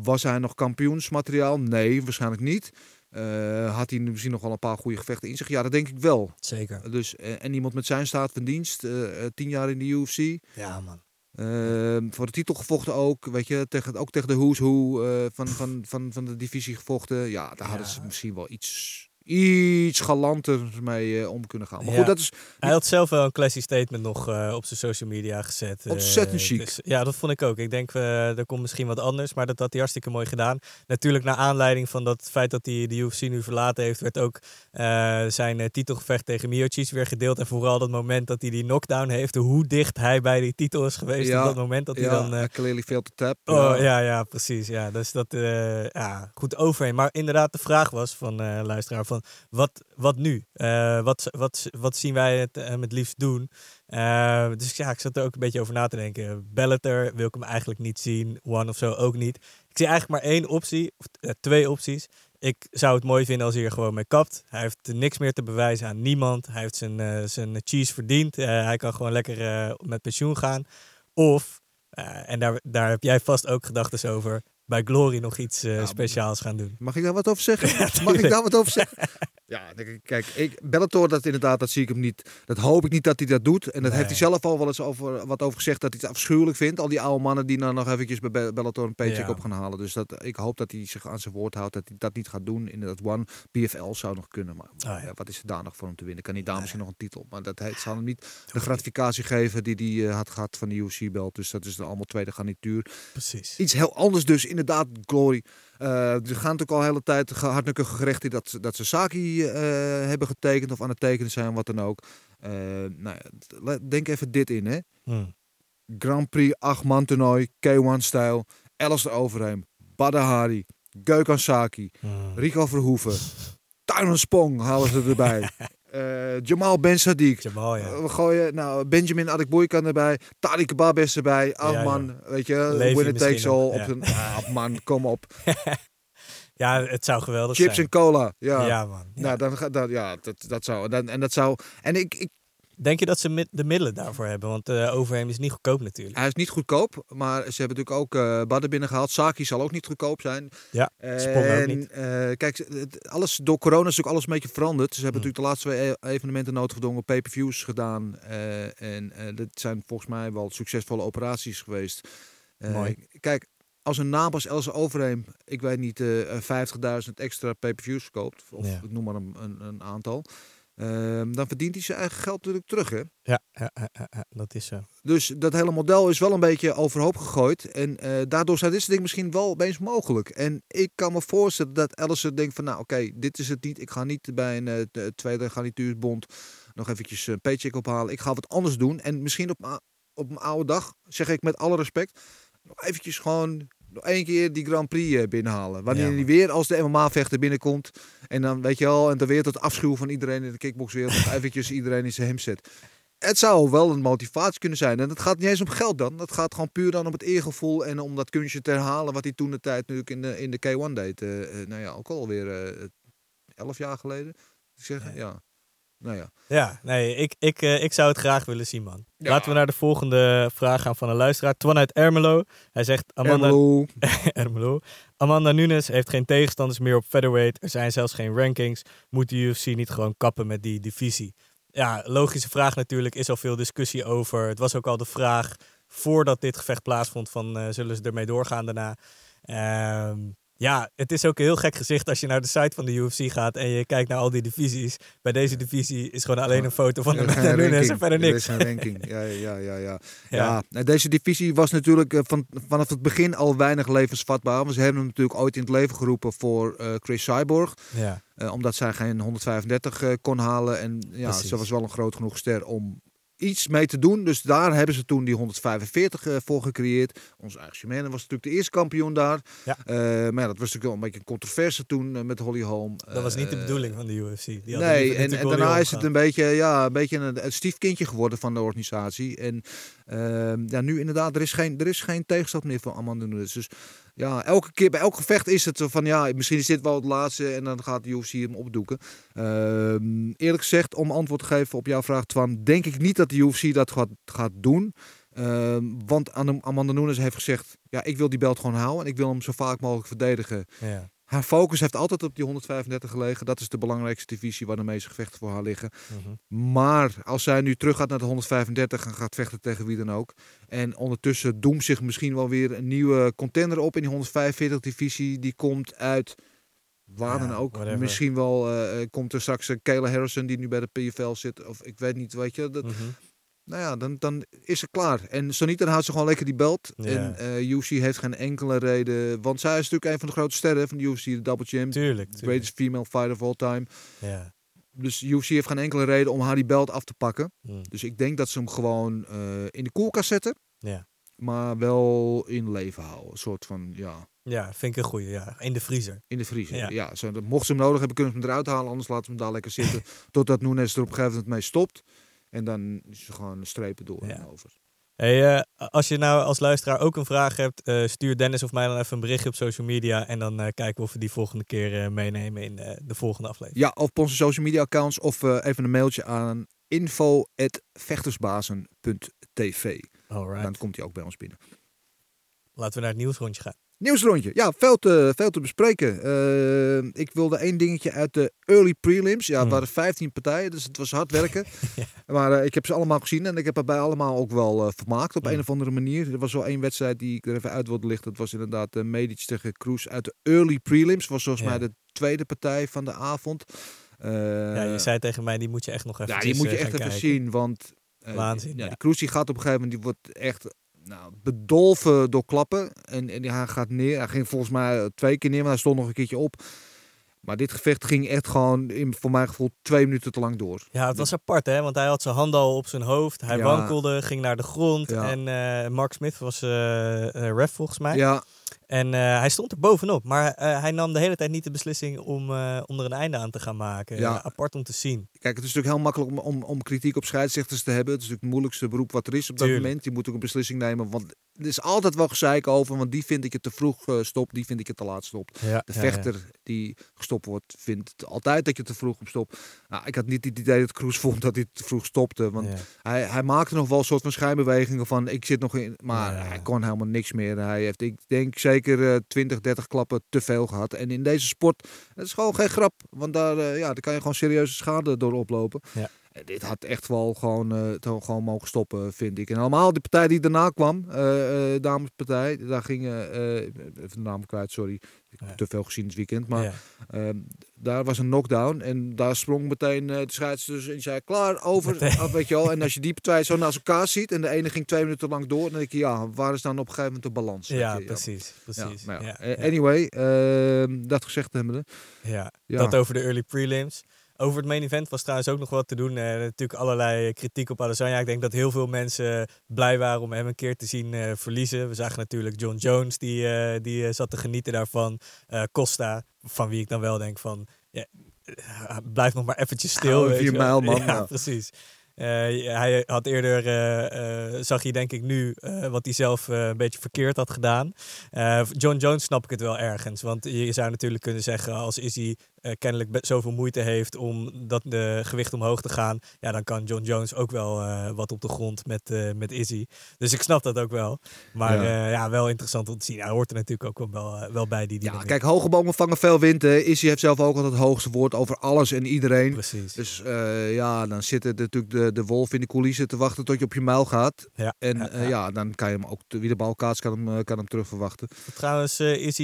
was hij nog kampioensmateriaal? Nee, waarschijnlijk niet. Eh, had hij misschien nog wel een paar goede gevechten in zich? Ja, dat denk ik wel. Zeker. Dus, eh, en iemand met zijn staat van dienst, eh, tien jaar in de UFC. Ja, man. eh, voor de titel gevochten ook, weet je, tegen, ook tegen de who's who van, van, van, van de divisie gevochten. Ja, daar hadden ze misschien wel iets, iets galanter mee eh, om kunnen gaan. Maar Ja. goed, dat is Hij had zelf wel een classy statement nog eh, op zijn social media gezet. eh, Ontzettend chic. dus ja, dat vond ik ook. Ik denk, er komt misschien wat anders, maar dat had hij hartstikke mooi gedaan. Natuurlijk naar aanleiding van dat feit dat hij de UFC nu verlaten heeft, werd ook zijn titelgevecht tegen Miocic weer gedeeld. En vooral dat moment dat hij die knockdown heeft, hoe dicht hij bij die titel is geweest Ja. op dat moment dat hij ja, dan... eh, clearly failed to tap. Oh ja, ja, precies. Ja, dus dat ja, goed overheen. Maar inderdaad, de vraag was van luisteraar: van wat, wat nu? Eh, wat, wat, wat zien wij het hem het liefst doen? Eh, dus ja, ik zat er ook een beetje over na te denken. Bellator wil ik hem eigenlijk niet zien. One of zo ook niet. Ik zie eigenlijk maar één optie, of eh, twee opties. Ik zou het mooi vinden als hij er gewoon mee kapt. Hij heeft niks meer te bewijzen aan niemand. Hij heeft zijn, eh, zijn cheese verdiend. Eh, hij kan gewoon lekker eh, met pensioen gaan. Of, eh, en daar, daar heb jij vast ook gedachten over, bij Glory nog iets eh, Ja, speciaals gaan doen. Mag ik daar wat over zeggen? Mag ik daar wat over zeggen? Ja, kijk, ik, Bellator, dat inderdaad, dat zie ik hem niet. Dat hoop ik niet dat hij dat doet. En dat heeft hij zelf al wel eens over, wat over gezegd, dat hij het afschuwelijk vindt. Al die oude mannen die dan nog eventjes bij Be- Bellator een paycheck Ja. op gaan halen. Dus dat, ik hoop dat hij zich aan zijn woord houdt, dat hij dat niet gaat doen. In dat One PFL zou nog kunnen. Maar ja, wat is er daar nog voor hem te winnen? Kan hij daar Nee. misschien nog een titel? Maar dat heet, zal hem niet de gratificatie geven die hij eh, had gehad van de UFC-belt. Dus dat is dan allemaal tweede garnituur. Precies. Iets heel anders dus, inderdaad, Glory. Eh er gaan natuurlijk al de hele tijd ge- hardnekkige gerechten dat, dat ze Saki eh, hebben getekend of aan het tekenen zijn, wat dan ook. Eh, nou, denk even dit in, hè. Hm. Grand Prix, acht-man toernooi, K1-stijl, Alistair Overheem, Badahari, Gökhan Saki, Hm. Rico Verhoeven, Tuinen Spong halen ze erbij. Eh, Jamal Ben Sadiq. Jamal, ja. We gooien nou, Benjamin Adekboykan erbij. Tariq Babes erbij. Ahman, weet je. Levi Winner takes all. Op ja. zijn, ja, man, kom op. Ja, het zou geweldig Chips zijn. en cola. Ja, Ja, man. Ja. Nou, dan, gaat dat, ja dat, dat zou. Dan, en dat zou. En ik, ik, Denk je dat ze de middelen daarvoor hebben? Want uh, Overheem is niet goedkoop natuurlijk. hij is niet goedkoop, maar ze hebben natuurlijk ook eh Badden binnengehaald. Saki zal ook niet goedkoop zijn. Ja, En, ook niet. eh, kijk, alles, door corona is natuurlijk alles een beetje veranderd. Ze hebben Hmm. natuurlijk de laatste twee e- evenementen noodgedwongen pay-per-views gedaan. eh, en eh, dat zijn volgens mij wel succesvolle operaties geweest. Eh, Mooi. Kijk, als een naam als Else Overheem, ik weet niet, eh 50.000 extra pay-per-views verkoopt, of Ja. ik noem maar een, een, een aantal, ehm, dan verdient hij zijn eigen geld natuurlijk terug, hè? Ja, ja, ja, ja, ja, dat is zo. Dus dat hele model is wel een beetje overhoop gegooid. En eh, daardoor zijn dit soort dingen misschien wel opeens mogelijk. En ik kan me voorstellen dat Ellison denkt van... nou oké, dit is het niet. Ik ga niet bij een eh, tweede garnituursbond nog eventjes een paycheck ophalen. Ik ga wat anders doen. En misschien op, op mijn oude dag, zeg ik met alle respect... nog eventjes gewoon nog één keer die Grand Prix eh, binnenhalen. Wanneer Ja, hij weer als de MMA-vechter binnenkomt... en dan weet je wel, en dan weer tot afschuw van iedereen in de kickboxwereld... eventjes iedereen in zijn hem zet. Het zou wel een motivatie kunnen zijn. En het gaat niet eens om geld dan. Dat gaat gewoon puur dan om het eergevoel en om dat kunstje te herhalen wat hij toen de tijd natuurlijk in de, in de K1 deed. Eh, eh, nou ja, ook alweer eh elf jaar geleden. Ik zeg, ja. Nou ja. Ja, nee, ik, ik, eh, ik zou het graag willen zien, man. Ja. Laten we naar de volgende vraag gaan van een luisteraar. Twan uit Ermelo. Hij zegt, Amanda, Ermelo. Ermelo. Amanda Nunes heeft geen tegenstanders meer op featherweight. Er zijn zelfs geen rankings. Moet de UFC niet gewoon kappen met die divisie? Ja, logische vraag natuurlijk. Is al veel discussie over. Het was ook al de vraag voordat dit gevecht plaatsvond van eh, zullen ze ermee doorgaan daarna. Ehm, ja, het is ook een heel gek gezicht als je naar de site van de UFC gaat en je kijkt naar al die divisies. Bij deze divisie is gewoon alleen een foto van Amanda geen Nunes en verder Er niks. geen ranking. Ja, ja, ja, ja. Ja. ja. nou, deze divisie was natuurlijk eh, van, vanaf het begin al weinig levensvatbaar. Want ze hebben hem natuurlijk ooit in het leven geroepen voor eh, Chris Cyborg. Ja, Eh, omdat zij geen 135 eh, kon halen. En ja, Precies. ze was wel een groot genoeg ster om iets mee te doen. Dus daar hebben ze toen die 145 eh, voor gecreëerd. Onze eigen Shimane was natuurlijk de eerste kampioen daar. Ja. Eh, maar ja, dat was natuurlijk wel een beetje een controverse toen eh, met Holly Holm. dat was niet de bedoeling van de UFC. Die Nee, en, daarna is het een beetje, ja, een beetje een, een stiefkindje geworden van de organisatie. En ehm, ja, nu inderdaad, er is geen, er is geen tegenstand meer van Amanda Nunes. Dus ja, elke keer bij elk gevecht is het van ja, misschien is dit wel het laatste en dan gaat de UFC hem opdoeken. Ehm, eerlijk gezegd, om antwoord te geven op jouw vraag, Twan, denk ik niet dat de UFC dat gaat, gaat doen. Ehm, want Am- Amanda Nunes heeft gezegd, ja, ik wil die belt gewoon houden en ik wil hem zo vaak mogelijk verdedigen. Ja. Haar focus heeft altijd op die 135 gelegen. Dat is de belangrijkste divisie waar de meeste gevechten voor haar liggen. Mhm. Maar als zij nu terug gaat naar de 135 en gaat vechten tegen wie dan ook. En ondertussen doemt zich misschien wel weer een nieuwe contender op in die 145 divisie. Die komt uit waar Ja, dan ook. whatever. Misschien wel eh, eh, komt er straks een Kayla Harrison die nu bij de PFL zit. Of ik weet niet, weet je. Dat, Mhm. Nou ja, dan, dan is ze klaar. En zo niet, dan houdt ze gewoon lekker die belt. Ja. En eh UFC heeft geen enkele reden. Want zij is natuurlijk een van de grote sterren van de UFC, de Double Champ. Tuurlijk, greatest female fighter of all time. Ja. Dus UFC heeft geen enkele reden om haar die belt af te pakken. Mm. Dus ik denk dat ze hem gewoon eh, in de koelkast zetten. Ja. Maar wel in leven houden. Een soort van, ja, ja, vind ik een goeie. Ja. In de vriezer. in de vriezer. Ja. Ja. zo, mocht ze hem nodig hebben, kunnen ze hem eruit halen. Anders laten ze hem daar lekker zitten. totdat Nunes er op een gegeven moment mee stopt. En dan is er gewoon strepen door en over. Hey, eh, als je nou als luisteraar ook een vraag hebt, eh, stuur Dennis of mij dan even een berichtje op social media. En dan eh, kijken we of we die volgende keer meenemen in de volgende aflevering. Ja, of op onze social media accounts. Of even een mailtje aan info.vechtersbazen.tv. Dan komt hij ook bij ons binnen. Laten we naar het nieuwsrondje gaan. Nieuwsrondje. Ja, veel te, veel te bespreken. Eh, ik wilde één dingetje uit de early prelims. Ja, het Hmm. waren 15 partijen, dus het was hard werken. Ja. Maar eh, ik heb ze allemaal gezien en ik heb er bij allemaal ook wel eh, vermaakt op Hmm. een of andere manier. Er was wel één wedstrijd die ik er even uit wilde lichten. Dat was inderdaad uh, Medic tegen Cruz uit de early prelims. Was volgens mij de tweede partij van de avond. Ja, je zei tegen mij, die moet je echt nog even ja, die moet je echt even kijken. zien, want Waanzin, Ja, ja. Die Cruz die gaat op een gegeven moment, die wordt echt nou, bedolven door klappen. En, en die- hij gaat neer. Hij ging volgens mij eh, twee keer neer, maar hij stond nog een keertje op. Maar dit gevecht ging echt gewoon, in, voor mijn gevoel, twee minuten te lang door. Ja, het was apart hè, want hij had zijn handen al op zijn hoofd. Hij Ja. wankelde, ging naar de grond. Ja. En eh, Mark Smith was eh, ref volgens mij. Ja, En eh, hij stond er bovenop, maar eh, hij nam de hele tijd niet de beslissing om, eh, om er een einde aan te gaan maken. Ja. apart om te zien. Kijk, het is natuurlijk heel makkelijk om, om, om kritiek op scheidsrechters te hebben. Het is natuurlijk het moeilijkste beroep wat er is op dat moment. Je moet ook een beslissing nemen, want er is altijd wel gezeik over. Want die vind ik het te vroeg eh, stopt, die vind ik het te laat stopt. Ja, De vechter die gestopt wordt, vindt het altijd dat je te vroeg op stopt. Nou, ik had niet het idee dat Kroes vond dat hij te vroeg stopte. Want hij, hij maakte nog wel een soort van schijnbewegingen van ik zit nog in. Maar hij kon helemaal niks meer. Hij heeft, ik denk, zeker eh 20, 30 klappen te veel gehad. En in deze sport, dat is gewoon geen grap. Want daar, eh, ja, daar kan je gewoon serieuze schade door oplopen. Ja. Dit had echt wel gewoon, toch gewoon mogen stoppen, vind ik. En allemaal die partij die daarna kwam, eh eh, damespartij, daar gingen, even de naam kwijt, sorry. Ik heb Ja. te veel gezien dit weekend. Maar Ja. Ehm, daar was een knockdown en daar sprong meteen de scheidsrechter dus en zei klaar over, af, weet je wel. En als je die twee zo naast elkaar ziet en de ene ging twee minuten lang door, dan denk je ja, waar is dan op een gegeven moment de balans? Ja, je? precies. Ja, precies. Anyway, ehm, dat gezegd hebbende. Ja, Ja. dat over de early prelims. Over het main event was trouwens ook nog wat te doen. Eh, natuurlijk allerlei kritiek op Adesanya. Ik denk dat heel veel mensen blij waren om hem een keer te zien eh, verliezen. We zagen natuurlijk John Jones, die, eh, die eh, zat te genieten daarvan. Eh, Costa, van wie ik dan wel denk van... Ja, eh, blijf nog maar eventjes stil. Je wel. mijl, man. Ja, Ja. precies. Eh, hij had eerder, eh, eh, zag je denk ik nu, eh, wat hij zelf eh, een beetje verkeerd had gedaan. Eh, John Jones snap ik het wel ergens. Want je zou natuurlijk kunnen zeggen, als Izzy eh, kennelijk zoveel moeite heeft om dat de gewicht omhoog te gaan, ja, dan kan John Jones ook wel eh, wat op de grond met, eh, met Izzy. Dus ik snap dat ook wel. Maar Ja. ja, ja wel interessant om te zien. Hij hoort er natuurlijk ook wel, wel, bij die Ja, dynamiek. kijk, hoge bomen vangen veel wind. hè. Izzy heeft zelf ook altijd het hoogste woord over alles en iedereen. Precies. Dus ja, dan zit er natuurlijk de, de wolf in de coulissen te wachten tot je op je muil gaat. ja, En ja, ja. ja, dan kan je hem ook, wie de bal kaatst, kan hem, kan hem terug verwachten. Trouwens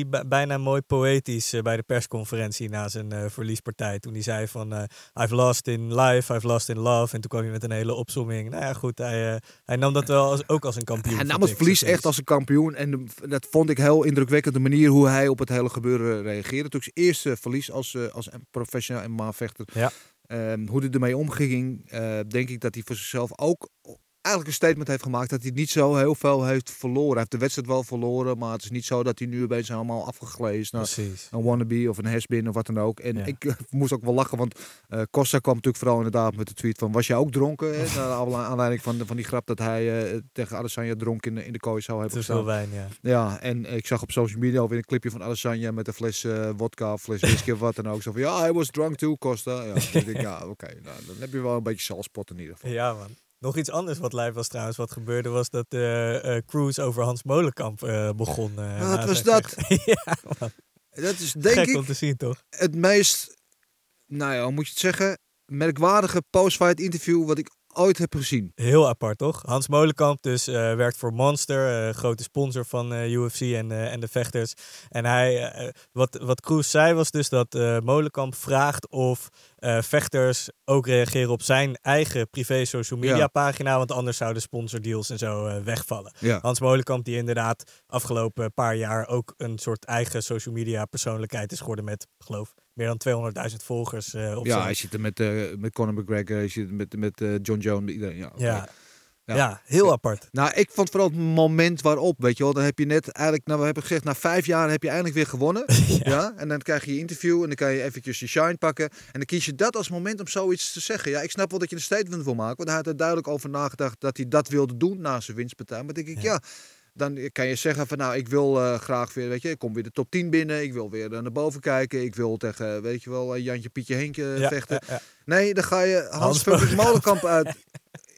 bij- bijna mooi poëtisch bij de persconferentie na zijn eh, verliespartij. Toen hij zei van eh, I've lost in life, I've lost in love. En toen kwam hij met een hele opsomming. Nou ja, goed, hij, eh, hij nam dat wel als, ook als een kampioen. Hij nam het verlies echt als een kampioen. En dat vond ik heel indrukwekkend. De manier hoe hij op het hele gebeuren reageerde. Toen zijn eerste verlies als, als professioneel MMA-vechter. Ja. Ehm, hoe hij ermee omging, denk ik dat hij voor zichzelf ook eigenlijk een statement heeft gemaakt dat hij niet zo heel veel heeft verloren. Hij heeft de wedstrijd wel verloren, maar het is niet zo dat hij nu opeens helemaal afgeglezen is naar Precies. een wannabe of een has-been of wat dan ook. En Ja. ik eh, moest ook wel lachen, want eh Costa kwam natuurlijk vooral inderdaad met de tweet van was jij ook dronken? Hè? Naar aanle- aanleiding van, van die grap dat hij eh, tegen Adesanya dronken in, de- in de kooi zou hebben Te veel gestaan. wijn, ja. Ja, en ik zag op social media alweer een clipje van Adesanya met een fles wodka, of fles whisky of wat dan ook. Zo van, ja, hij was drunk too, Costa. Ja oké, nou, dan heb je wel een beetje salspot in ieder geval. Ja, man. Nog iets anders wat live was trouwens, wat gebeurde, was dat eh eh Cruise over Hans Molenkamp eh, begon. Wat was dat? ja, man. Dat is denk Gek ik om te zien, toch? het meest, nou ja, hoe moet je het zeggen, merkwaardige post-fight interview wat ik ooit heb gezien. Heel apart, toch? Hans Molenkamp dus eh, werkt voor Monster, eh, grote sponsor van eh, UFC en, en de vechters. En hij, wat, wat Kroes zei was dus dat Molenkamp vraagt of vechters ook reageren op zijn eigen privé social media Ja. pagina, want anders zouden sponsordeals en zo wegvallen. Ja. Hans Molenkamp die inderdaad afgelopen paar jaar ook een soort eigen social media persoonlijkheid is geworden met, geloof meer dan 200.000 volgers eh, op ja, zijn hij zit er met, eh met Conor McGregor, hij zit er met, met eh, John Jones, iedereen. Ja, ja. Ja. Ja. heel apart. Nou, ik vond vooral het moment waarop, weet je wel, dan heb je net eigenlijk, nou we hebben gezegd, na vijf jaar heb je eindelijk weer gewonnen. ja. En dan krijg je je interview en dan kan je eventjes je shine pakken. En dan kies je dat als moment om zoiets te zeggen. Ja, ik snap wel dat je een statement wil maken, want hij had er duidelijk over nagedacht dat hij dat wilde doen na zijn winstpartij. Maar denk ik, ja, dan kan je zeggen van nou, ik wil eh, graag weer, weet je, ik kom weer de top 10 binnen. Ik wil weer naar boven kijken. Ik wil tegen, weet je wel, eh, Jantje, Pietje, Henkje Ja, vechten. ja, ja. Nee, dan ga je Hans, Hans Molenkamp. Uit.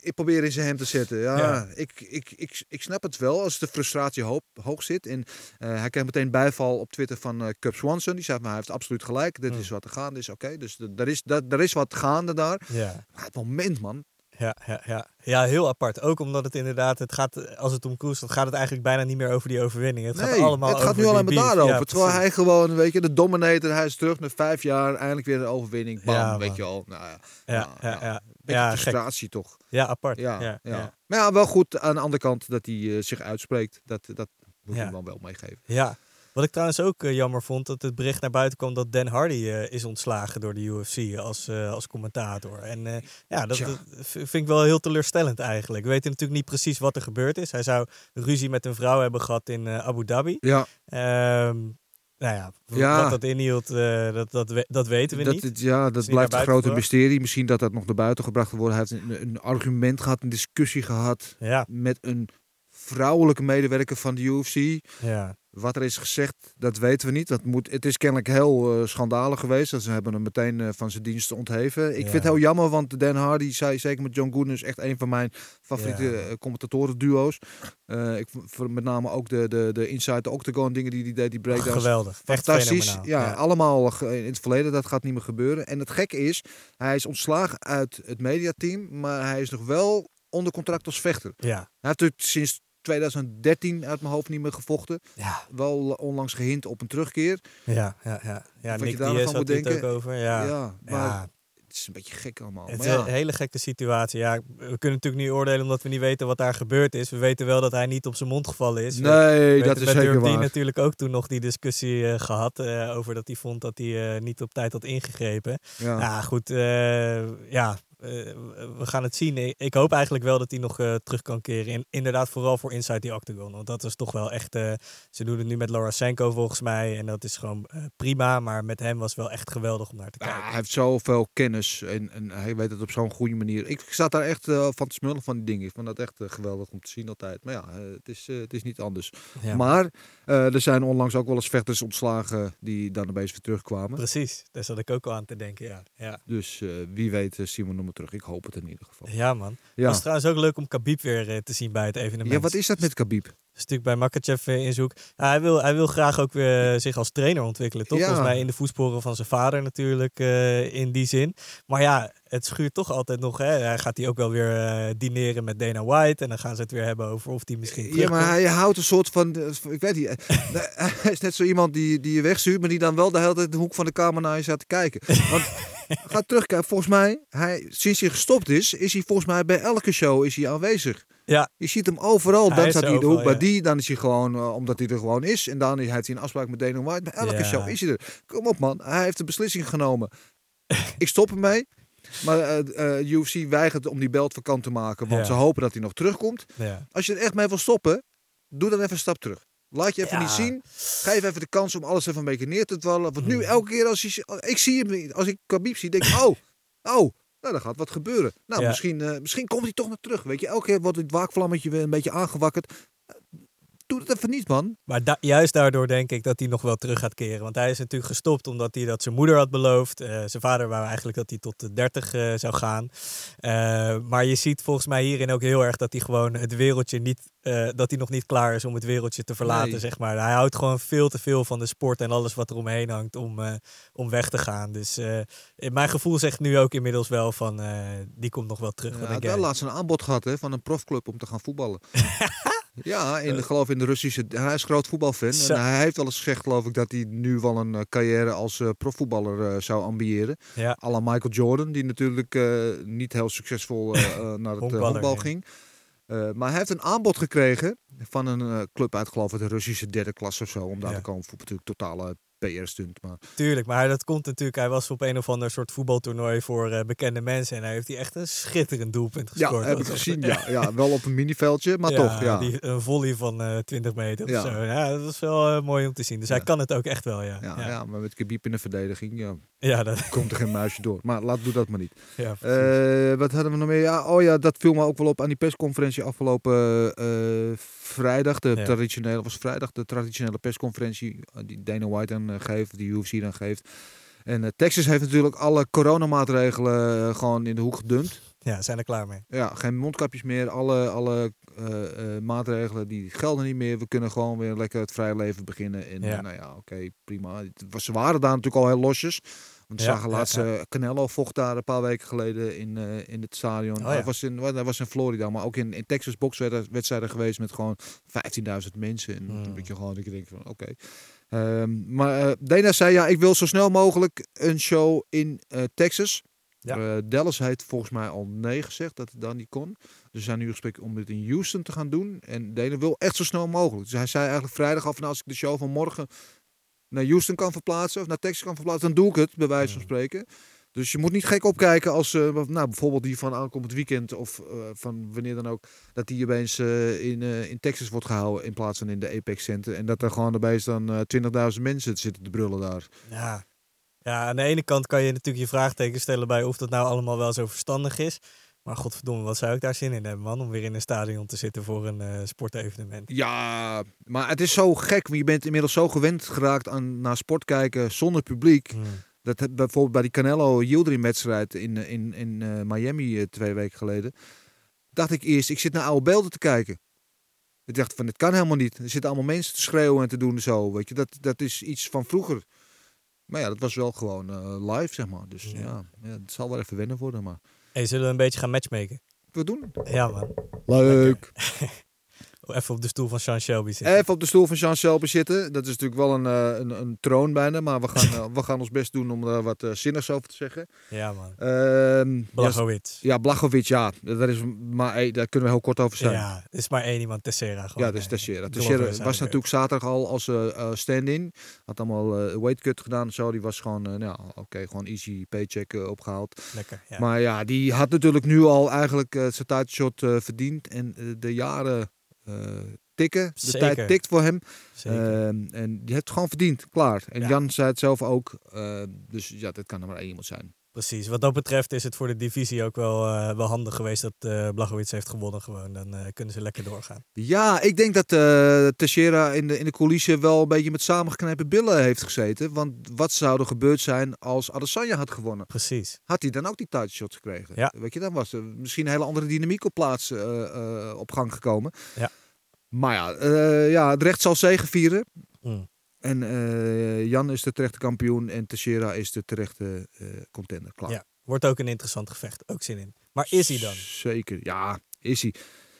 Ik probeer in zijn hem te zetten. Ja, Ja. Ik, ik, ik, ik snap het wel als de frustratie hoog, hoog zit. En eh, hij kreeg meteen bijval op Twitter van eh Cub Swanson. Die zei, maar hij heeft absoluut gelijk. Dit Mm. is wat er gaande is. Oké, dus er is, dat- er is wat gaande daar. Ja. Maar het moment, man. Ja, ja, ja. ja, heel apart. Ook omdat het inderdaad, het gaat, als het om Koes, dan gaat het eigenlijk bijna niet meer over die overwinning. Het gaat allemaal het gaat over nu alleen maar daarover. Ja, terwijl hij gewoon, weet je, de dominator. Hij is terug met vijf jaar. Eindelijk weer een overwinning. Bam, Ja, weet je al. Nou, ja, Ja, ja, ja. Beetje Ja, gek. frustratie toch. Ja, apart. Ja, Ja. Maar ja, wel goed aan de andere kant dat hij eh, zich uitspreekt. Dat, dat moet je hem wel wel meegeven. Ja. Wat ik trouwens ook eh, jammer vond, dat het bericht naar buiten kwam dat Dan Hardy eh, is ontslagen door de UFC als, eh, als commentator. En ja, dat, vind ik wel heel teleurstellend eigenlijk. We weten natuurlijk niet precies wat er gebeurd is. Hij zou ruzie met een vrouw hebben gehad in Abu Dhabi. Ja, Ehm, nou ja, Ja. wat dat inhield, dat, dat, we- dat weten we dat, niet. het- ja, dat blijft een grote gebracht. mysterie. Misschien dat dat nog naar buiten gebracht wordt. Hij heeft een, een argument gehad, een discussie gehad Ja, met een vrouwelijke medewerker van de UFC. ja. Wat er is gezegd, dat weten we niet. Dat moet, het is kennelijk heel eh, schandalig geweest. Dat ze hebben hem meteen eh, van zijn diensten ontheven. Ik Ja. vind het heel jammer, want Dan Hardy, zei, zeker met John Gooden, is echt een van mijn favoriete Ja. eh, commentatoren-duo's. Eh, ik voor met name ook de, de, de Inside the Octagon dingen die hij deed, die breakdowns. geweldig. Fantastisch. fenomenaal. Ja, allemaal in het verleden. Dat gaat niet meer gebeuren. En het gekke is, hij is ontslagen uit het mediateam, maar hij is nog wel onder contract als vechter. ja. Hij heeft natuurlijk sinds 2013 uit mijn hoofd niet meer gevochten. Ja, Wel onlangs gehint op een terugkeer. ja, ja, ja. ja je Nick daar nog Diaz van had moet het ook denken. over. Ja, Ja, maar ja. het is een beetje gek allemaal. Het Maar is ja, een hele gekke situatie. Ja, we kunnen natuurlijk niet oordelen omdat we niet weten wat daar gebeurd is. We weten wel dat hij niet op zijn mond gevallen is. We nee, weten dat is zeker die waar. natuurlijk ook toen nog die discussie eh, gehad eh, over dat hij vond dat hij eh, niet op tijd had ingegrepen. Ja. Ja, goed. ja, we gaan het zien. Ik, hoop eigenlijk wel dat hij nog eh, terug kan keren. In, inderdaad, vooral voor Inside the Octagon. Want dat is toch wel echt... eh, ze doen het nu met Laura Senko volgens mij. En dat is gewoon eh, prima. Maar met hem was het wel echt geweldig om naar te Ja, kijken. hij heeft zoveel kennis en, en hij weet het op zo'n goede manier. Ik zat daar echt eh, van te smullen van die dingen. Ik vond dat echt eh, geweldig om te zien altijd. Maar ja, eh, het, is, eh, het is niet anders. Ja. Maar eh, er zijn onlangs ook wel eens vechters ontslagen die dan opeens weer terugkwamen. Precies, daar zat ik ook al aan te denken, ja. Ja, Dus eh, wie weet eh, zien terug. Ik hoop het in ieder geval. ja man. Het Ja, was trouwens ook leuk om Khabib weer eh, te zien bij het evenement. ja wat is dat met Khabib? is natuurlijk bij Makachev eh, in zoek. Hij, wil, hij wil graag ook weer zich als trainer ontwikkelen, toch? Ja. Volgens mij in de voetsporen van zijn vader natuurlijk, eh, in die zin. Maar ja, het schuurt toch altijd nog. Hè? Hij gaat hij ook wel weer eh, dineren met Dana White. En dan gaan ze het weer hebben over of hij misschien Ja, maar hij houdt een soort van, eh, ik weet niet, eh, hij is net zo iemand die, die je wegstuurt, maar die dan wel de hele tijd de hoek van de kamer naar je staat te kijken. Want ga terugkijken, volgens mij, hij, sinds hij gestopt is, is hij volgens mij bij elke show is hij aanwezig. Ja. Je ziet hem overal, Hij dan staat hij in de hoek bij die, dan is hij gewoon, eh, omdat hij er gewoon is. En dan heeft hij een afspraak met Dana White, bij elke Ja. show is hij er. Kom op man, hij heeft een beslissing genomen. ik stop ermee. Maar eh, eh, UFC weigert om die belt vakant te maken, want Ja. ze hopen dat hij nog terugkomt. Ja. Als je er echt mee wil stoppen, doe dan even een stap terug. Laat je even Ja. niet zien. Geef even de kans om alles even een beetje neer te dwallen. Want nu Mm. elke keer als je, ik zie hem, als ik Khabib zie, denk ik, oh, oh, nou, dan gaat wat gebeuren. Nou, Ja. misschien, eh, misschien komt hij toch nog terug. Weet je, elke keer wordt het waakvlammetje weer een beetje aangewakkerd. Doe het even niet, man. Maar da- juist daardoor denk ik dat hij nog wel terug gaat keren. Want hij is natuurlijk gestopt omdat hij dat zijn moeder had beloofd. Eh, zijn vader wou eigenlijk dat hij tot de 30 eh, zou gaan. Eh, maar je ziet volgens mij hierin ook heel erg dat hij gewoon het wereldje niet. dat hij nog niet klaar is om het wereldje te verlaten, Nee. zeg maar. Hij houdt gewoon veel te veel van de sport en alles wat er omheen hangt om, om weg te gaan. Dus in mijn gevoel zegt nu ook inmiddels wel van die komt nog wel terug. Ja, hij had wel laatst een aanbod gehad hè, van een profclub om te gaan voetballen. ja, in de, geloof in de Russische... Hij is groot voetbalfan. Zo. En hij heeft wel eens gezegd, geloof ik, dat hij nu wel een eh, carrière als eh, profvoetballer eh, zou ambiëren. Ja. à la Michael Jordan, die natuurlijk eh, niet heel succesvol eh, eh, naar het eh, ja. ging. Eh, maar hij heeft een aanbod gekregen van een eh, club uit, geloof ik, de Russische derde klasse of zo. Om daar Ja. te komen. Voetbal natuurlijk totale PR-stunt. Maar Tuurlijk, maar dat komt natuurlijk. Hij was op een of ander soort voetbaltoernooi voor eh, bekende mensen. En hij heeft hij echt een schitterend doelpunt ja, gescoord. heb ik gezien. Ja, ja, wel op een miniveldje, maar toch. Ja. Die, een volley van eh 20 meter Ja. of zo. Ja, dat is wel eh, mooi om te zien. Dus hij Ja. kan het ook echt wel, ja. Ja, ja. ja. maar met Khabib in de verdediging ja, Ja, dat, komt er geen muisje door. Maar laat doe dat maar niet. ja, wat hadden we nog meer? Ja, oh ja, dat viel me ook wel op aan die persconferentie afgelopen vrijdag. De Ja. traditionele was vrijdag de traditionele persconferentie die Dana White dan eh, geeft, die UFC dan geeft. En eh, Texas heeft natuurlijk alle coronamaatregelen eh, gewoon in de hoek gedumpt. ja, zijn er klaar mee. Ja, geen mondkapjes meer. Alle, alle maatregelen die gelden niet meer. We kunnen gewoon weer lekker het vrije leven beginnen. En Ja. nou ja, oké, prima. Het was, ze waren daar natuurlijk al heel losjes. Want we Ja, zagen laatst ja. eh, Canelo vocht daar een paar weken geleden in, in het stadion. Oh, hij, ja. was in, hij was in Florida, maar ook in, in Texas bokswedstrijden geweest met gewoon 15.000 mensen. En Hmm. een beetje gewoon, dat je denkt van oké. Ehm, maar eh Dana zei ja, ik wil zo snel mogelijk een show in eh, Texas. Ja. Eh, Dallas heeft volgens mij al nee gezegd dat het dan niet kon. Dus ze zijn nu in gesprek om het in Houston te gaan doen. En Denen wil echt zo snel mogelijk. Dus hij zei eigenlijk vrijdag af, nou, als ik de show van morgen naar Houston kan verplaatsen of naar Texas kan verplaatsen, dan doe ik het, bij wijze van spreken. Dus je moet niet gek opkijken als eh, nou, bijvoorbeeld die van aankomend weekend of eh, van wanneer dan ook, dat die opeens eh, in, in Texas wordt gehouden in plaats van in de Apex Center. En dat er gewoon opeens dan eh 20.000 mensen zitten te brullen daar. Ja. ja, aan de ene kant kan je natuurlijk je vraagteken stellen bij of dat nou allemaal wel zo verstandig is. Maar godverdomme, wat zou ik daar zin in hebben, man, om weer in een stadion te zitten voor een sportevenement. Ja, maar het is zo gek. want Je bent inmiddels zo gewend geraakt aan naar sport kijken zonder publiek. Hmm. Dat bijvoorbeeld bij die Canelo Yildirim wedstrijd in, eh, in, in eh, Miami eh, twee weken geleden. Dacht ik eerst, ik zit naar oude beelden te kijken. Ik dacht van, dit kan helemaal niet. Er zitten allemaal mensen te schreeuwen en te doen en zo. Weet je, dat, dat is iets van vroeger. Maar ja, dat was wel gewoon eh, live, zeg maar. Dus Ja. ja. Ja, het zal wel even wennen worden, maar... Hey, zullen we een beetje gaan matchmaken? We doen. Ja, man. Leuk. Even op de stoel van Sean Shelby zitten. Even op de stoel van Jean Selby zitten. Dat is natuurlijk wel een, eh, een, een troon bijna. Maar we gaan, eh, we gaan ons best doen om er wat eh, zinnigs over te zeggen. Ja, man. Ja, Blachowicz. ja, Blachowicz, ja. Daar, is maar, daar kunnen we heel kort over zijn. Ja, er is maar één iemand, Tessera. Ja, dat is aan de was natuurlijk zaterdag al als eh, stand-in. Had allemaal eh weightcut gedaan en zo. Die was gewoon, nou, oké, gewoon easy paycheck eh, opgehaald. Lekker, ja. Maar ja, die had natuurlijk nu al eigenlijk zijn tijdshot verdiend. En de jaren tikken. De Zeker. tijd tikt voor hem. Ehm, en die heeft het gewoon verdiend. Klaar. En Ja. Jan zei het zelf ook. eh, dus ja, dat kan er maar één iemand zijn. Precies. Wat dat betreft is het voor de divisie ook wel, eh, wel handig geweest dat Blachowicz heeft gewonnen. Gewoon. Dan eh, kunnen ze lekker doorgaan. Ja, ik denk dat eh Teixeira in de, in de coulissen wel een beetje met samengeknepen billen heeft gezeten. Want wat zou er gebeurd zijn als Adesanya had gewonnen? Precies. Had hij dan ook die titleshot gekregen? Ja. Weet je, dan was er misschien een hele andere dynamiek op plaats op gang gekomen. Ja. Maar ja, ja, het recht zal zegevieren. Mm. En eh, Jan is de terechte kampioen en Teixeira is de terechte eh, contender. Klaar. Ja. Wordt ook een interessant gevecht. Ook zin in. Maar is hij dan? Zeker, ja, is hij.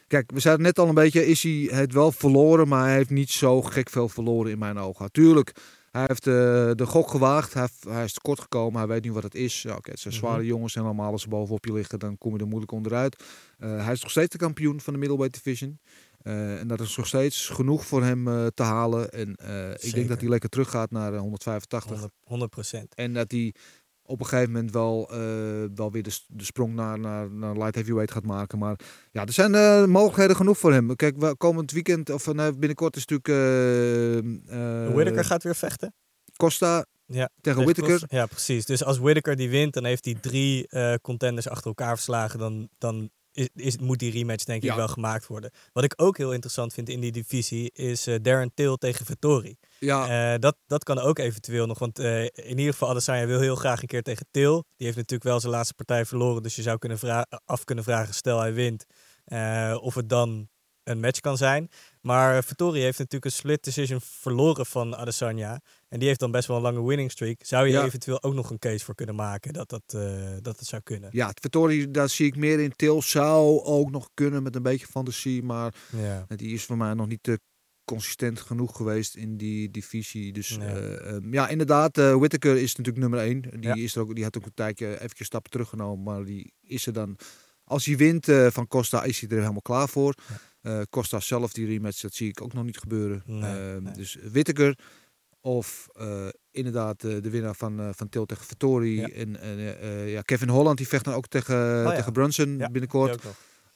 Kijk, we zeiden net al een beetje, is hij het wel verloren, maar hij heeft niet zo gek veel verloren in mijn ogen. Tuurlijk, hij heeft eh, de gok gewaagd, hij, hij is tekort gekomen, hij weet nu wat het is. Ja, oké, het zijn Mhm. zware jongens en allemaal als ze bovenop je liggen, dan kom je er moeilijk onderuit. Hij is nog steeds de kampioen van de middleweight division. Eh, en dat is nog steeds genoeg voor hem eh, te halen. En eh, ik denk dat hij lekker teruggaat naar eh, 185. 100, 100 procent. En dat hij op een gegeven moment wel, wel weer de, de sprong naar, naar, naar light heavyweight gaat maken. Maar ja, er zijn mogelijkheden genoeg voor hem. Kijk, we- komend weekend, of nee, binnenkort is natuurlijk Whittaker gaat weer vechten. Costa Ja, tegen Whittaker. Ja, precies. Dus als Whittaker die wint, dan heeft hij drie contenders achter elkaar verslagen. Dan, dan is, is, moet die rematch denk ik Ja. wel gemaakt worden. Wat ik ook heel interessant vind in die divisie is eh, Darren Till tegen Vettori. Ja, Eh, dat, dat kan ook eventueel nog. Want eh, in ieder geval, Adesanya wil heel graag een keer tegen Til. Die heeft natuurlijk wel zijn laatste partij verloren. Dus je zou kunnen vra- af kunnen vragen, stel hij wint, of het dan een match kan zijn. Maar Vettori heeft natuurlijk een split decision verloren van Adesanya. En die heeft dan best wel een lange winning streak. Zou je Ja. eventueel ook nog een case voor kunnen maken dat dat, eh, dat het zou kunnen? ja, Vittori, daar zie ik meer in. Til zou ook nog kunnen met een beetje fantasie. Maar Ja. die is voor mij nog niet te consistent genoeg geweest in die divisie. Dus Nee. eh, ehm, ja, inderdaad, eh Whittaker is natuurlijk nummer één. Die, Ja. is er ook, die had ook een tijdje even stappen teruggenomen, maar die is er dan. Als hij wint eh, van Costa, is hij er helemaal klaar voor. Eh, Costa zelf, die rematch, dat zie ik ook nog niet gebeuren. Nee, Ehm, nee. Dus Whittaker of eh, inderdaad eh, de winnaar van, eh van Til tegen Vittori. Ja. En ja, Kevin Holland, die vecht dan ook tegen, Oh tegen Brunson binnenkort.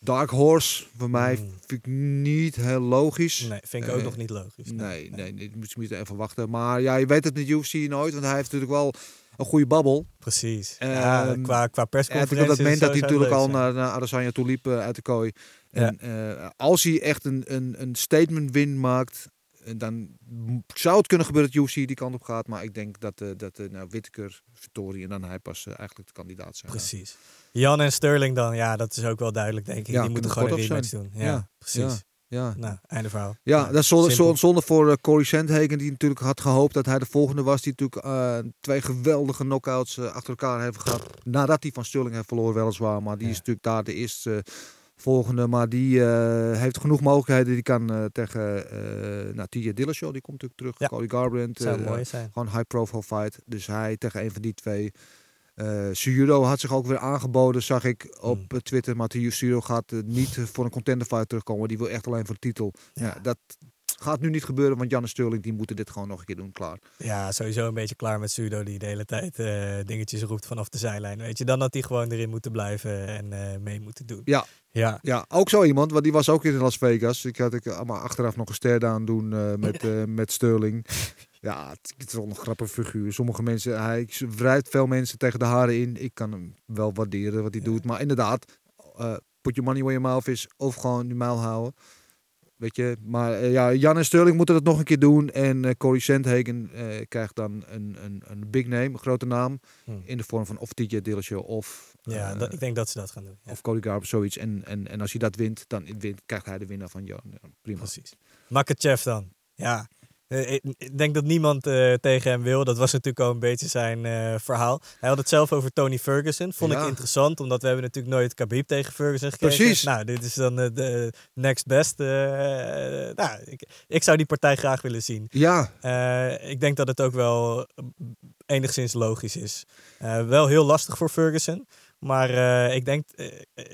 Dark Horse, voor mij Mm. vind ik niet heel logisch. Nee, vind ik ook nog niet logisch. Nee, nee, nee, moet je moet even wachten. Maar ja, je weet het met UFC nooit, want hij heeft natuurlijk wel een goede babbel. Precies. ja, Ehm, qua, qua En persconferentie. op dat moment dat hij natuurlijk al leuk naar, naar Adesanya toe liep uit de kooi. Ja. En als hij echt een, een, een statement win maakt, dan m- zou het kunnen gebeuren dat UFC die kant op gaat. Maar ik denk dat, eh dat eh, nou, Whittaker, Vittori en dan hij pas eh, eigenlijk de kandidaat zijn. Precies. Jan en Sterling dan, ja, dat is ook wel duidelijk, denk ik. Ja, die moeten gewoon een rematch doen. Ja, Ja, precies. Ja. Nou, einde verhaal. Ja, dat is zonde, zonde, voor eh, Corey Sandhagen, die natuurlijk had gehoopt dat hij de volgende was. Die natuurlijk eh, twee geweldige knockouts eh, achter elkaar heeft gehad. Nadat hij van Sterling heeft verloren, weliswaar. Maar die Ja. is natuurlijk daar de eerste eh, volgende. Maar die eh, heeft genoeg mogelijkheden. Die kan eh, tegen uh, nou, Tia Dillashaw, die komt natuurlijk terug. Ja. Cody Garbrandt. Zou mooi zijn. gewoon high profile fight. Dus hij tegen een van die twee. Suyuro had zich ook weer aangeboden, zag ik op Hmm. Twitter. Maar Suyuro gaat niet voor een contender fight terugkomen. Die wil echt alleen voor de titel. Ja. dat gaat nu niet gebeuren, want Jan en Sterling die moeten dit gewoon nog een keer doen. Klaar. Ja, sowieso een beetje klaar met Sudo die de hele tijd eh, dingetjes roept vanaf de zijlijn. Weet je, dan had hij gewoon erin moeten blijven en eh, mee moeten doen. Ja. Ja, Ja, ook zo iemand, want die was ook in Las Vegas. Ik had ik allemaal achteraf nog een ster aan doen eh, met, eh, met Sterling. Ja, het, het is wel een grappige figuur. Sommige mensen, hij wrijft veel mensen tegen de haren in. Ik kan hem wel waarderen wat hij doet. Maar inderdaad, eh put your money where your mouth is. Of gewoon je muil houden. Weet je, maar eh, ja, Jan en Sterling moeten dat nog een keer doen. En eh Corey Sandhagen eh, krijgt dan een, een, een big name, een grote naam. Hmm. In de vorm van of TJ Dillashaw of, ja dat- ik denk dat ze dat gaan doen. Ja, of Cody Garber, zoiets. En, en, en als hij dat wint, dan wint, krijgt hij de winnaar van Jan. Ja, prima. precies. Makachev dan. Ja, ik ik denk dat niemand eh, tegen hem wil. Dat was natuurlijk al een beetje zijn eh, verhaal. Hij had het zelf over Tony Ferguson. Vond Ja. ik interessant, omdat we hebben natuurlijk nooit Khabib tegen Ferguson gekregen. Precies. Nou, dit is dan eh, de next best. eh, nou, ik, ik zou die partij graag willen zien. Ja, Eh, ik denk dat het ook wel eh, enigszins logisch is. Eh, wel heel lastig voor Ferguson. Maar eh, ik, denk, eh,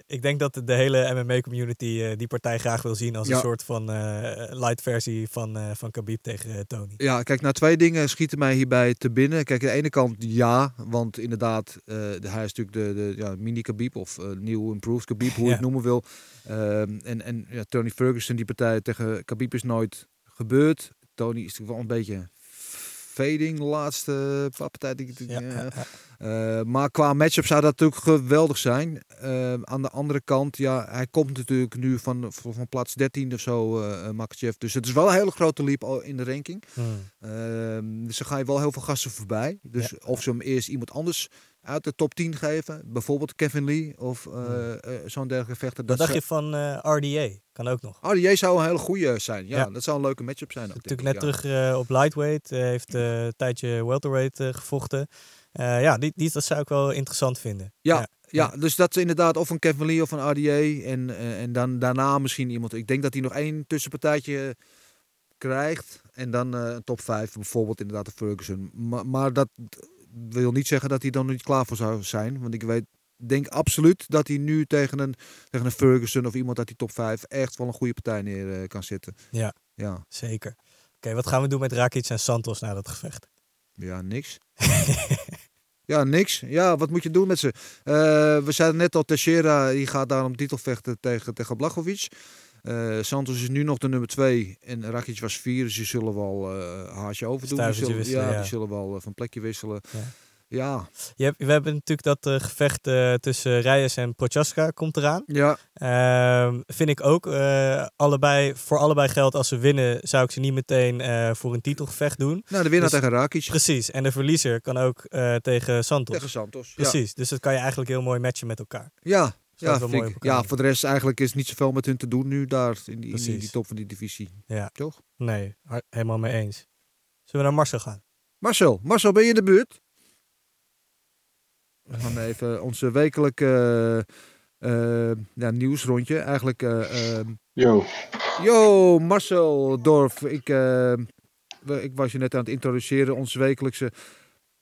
ik denk dat de hele MMA-community eh, die partij graag wil zien als Ja. een soort van eh, light versie van, eh van Khabib tegen eh, Tony. Ja, kijk, nou twee dingen schieten mij hierbij te binnen. Kijk, aan de ene kant ja, want inderdaad, eh, de- hij is natuurlijk de, de ja, mini Khabib of eh nieuw improved Khabib, hoe je Ja. het noemen wil. Ehm, en en ja, Tony Ferguson, die partij tegen Khabib is nooit gebeurd. Tony is natuurlijk wel een beetje fading de laatste paar die- Ja, Eh, maar qua matchup zou dat natuurlijk geweldig zijn. Eh, aan de andere kant, ja, hij komt natuurlijk nu van, van, plaats 13 of zo, uh, Makachev. Dus het is wel een hele grote leap in de ranking. Hmm. Ehm, dus dan ga je wel heel veel gasten voorbij. Dus Ja. of ze hem eerst iemand anders uit de top 10 geven. Bijvoorbeeld Kevin Lee of eh, zo'n dergelijke vechter. Wat dacht je van RDA? Kan ook nog. RDA zou een hele goede zijn. Ja, Ja. dat zou een leuke matchup zijn. ook, Natuurlijk net ja. terug op lightweight. heeft een tijdje welterweight gevochten. Eh, ja, die, die, dat zou ik wel interessant vinden. Ja, ja, dus dat is inderdaad of een Kevin Lee of een RDA. En, eh, en dan daarna misschien iemand. Ik denk dat hij nog één tussenpartijtje krijgt. En dan eh, een top 5, bijvoorbeeld inderdaad de Ferguson. Maar, maar dat wil niet zeggen dat hij dan niet klaar voor zou zijn. Want ik weet, denk absoluut dat hij nu tegen een, tegen een Ferguson of iemand uit die top 5 echt wel een goede partij neer eh, kan zetten. Ja. Ja, Zeker. Oké, wat gaan we doen met Rakic en Santos na dat gevecht? ja niks. Ja, niks. Ja, wat moet je doen met ze? Eh, we zeiden net al, Teixeira die gaat daarom titel vechten tegen, tegen Blachowicz. Eh, Santos is nu nog de nummer 2 en Rakic was 4, dus die zullen wel eh haasje over doen. Die zullen, wisselen, ja, ja. die zullen wel van plekje wisselen. Ja. Ja, Je hebt, we hebben natuurlijk dat eh, gevecht eh, tussen Reyes en Prochaska komt eraan. ja, Ehm, vind ik ook. eh, allebei, voor allebei geldt als ze winnen, zou ik ze niet meteen voor een titelgevecht doen. nou de winnaar Dus- tegen Rakic. Precies. En de verliezer kan ook tegen Santos. Tegen Santos. Ja, Precies. Dus dat kan je eigenlijk heel mooi matchen met elkaar. ja, ja, ik. ja, voor de rest eigenlijk is niet zoveel met hun te doen nu daar in die, in die, top van die divisie. Ja. Toch? Nee, helemaal mee eens. Zullen we naar Marcel gaan? Marcel, Marcel, ben je in de buurt? We gaan even onze wekelijke eh, eh, ja, nieuwsrondje. Eigenlijk, eh, ehm, Yo. yo, Marcel Dorf. Ik, we- ik was je net aan het introduceren. Onze wekelijkse,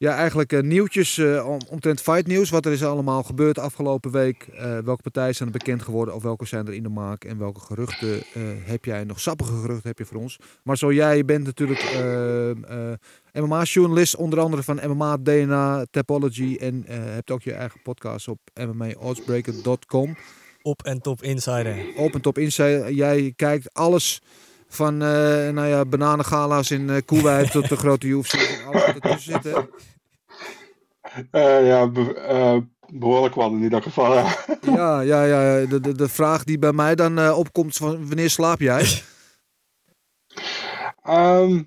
ja, eigenlijk eh, nieuwtjes eh, om, omtrent fight nieuws. Wat er is allemaal gebeurd afgelopen week. Eh, welke partijen zijn er bekend geworden of welke zijn er in de maak. En welke geruchten heb jij, nog sappige geruchten heb je voor ons. Marcel, jij bent natuurlijk MMA-journalist, onder andere van MMA DNA Topology. En hebt ook je eigen podcast op MMAoddsbreaker.com. Op en top insider. Open Top Insight. Jij kijkt alles van eh nou ja, bananengala's in uh, Koeweit tot de grote UFC. en Alles wat ertussen zit. Hè? Eh, ja, be- eh, behoorlijk wat in ieder geval. Ja. Ja, ja, ja. De, de, de vraag die bij mij dan eh, opkomt is van wanneer slaap jij? Ehm,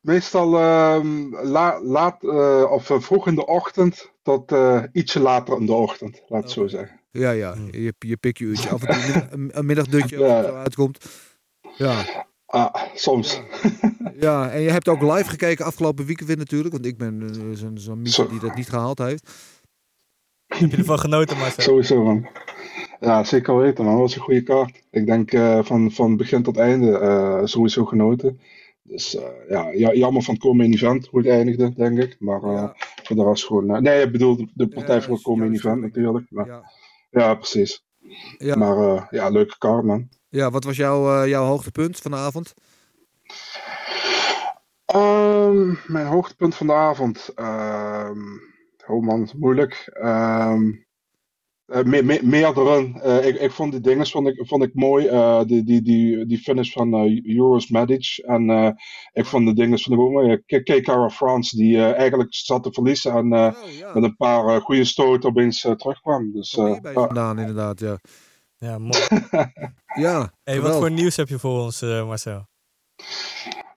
meestal ehm, la- laat eh, of eh, vroeg in de ochtend tot eh, ietsje later in de ochtend, laat het zo zeggen. Ja, ja. Je, je pik je uurtje. Af en toe een, een, middagdutje als Ja. het uitkomt. Ja. Ah, soms. ja, en je hebt ook live gekeken afgelopen weekend weer natuurlijk. Want ik ben eh, zo'n Zo. die dat niet gehaald heeft. Heb je ervan genoten, Marcel? Sowieso man. Ja, zeker weten man. Dat was een goede kaart. Ik denk eh, van, van begin tot einde eh, sowieso genoten. Dus eh, ja, ja, jammer van het komende event hoe het eindigde, denk ik. Maar eh, Ja. voor voor de rest gewoon... nee, ik bedoel de, partij Ja, voor het dat event natuurlijk. Maar, Ja. ja. precies. Ja. Maar ja, leuke kaart, man. Ja, wat was jouw, eh, jouw hoogtepunt van de avond? Ehm, mijn hoogtepunt van de avond. ehm oh man, moeilijk. Ehm eh, me- me- meerdere. Eh, ik, ik vond die dingen vond ik, vond ik mooi. Eh, die, die, die, die finish van eh Euros Medic. En eh, ik vond de dingen vond ik ook mooi. K- K-Cara France, die eh, eigenlijk zat te verliezen. En eh, Oh, ja. met een paar eh, goede stoten opeens eh, terugkwam. Dus, eh, vandaan, inderdaad, ja. Ja, mooi. Ja, Hey, wat voor nieuws heb je voor ons, eh, Marcel?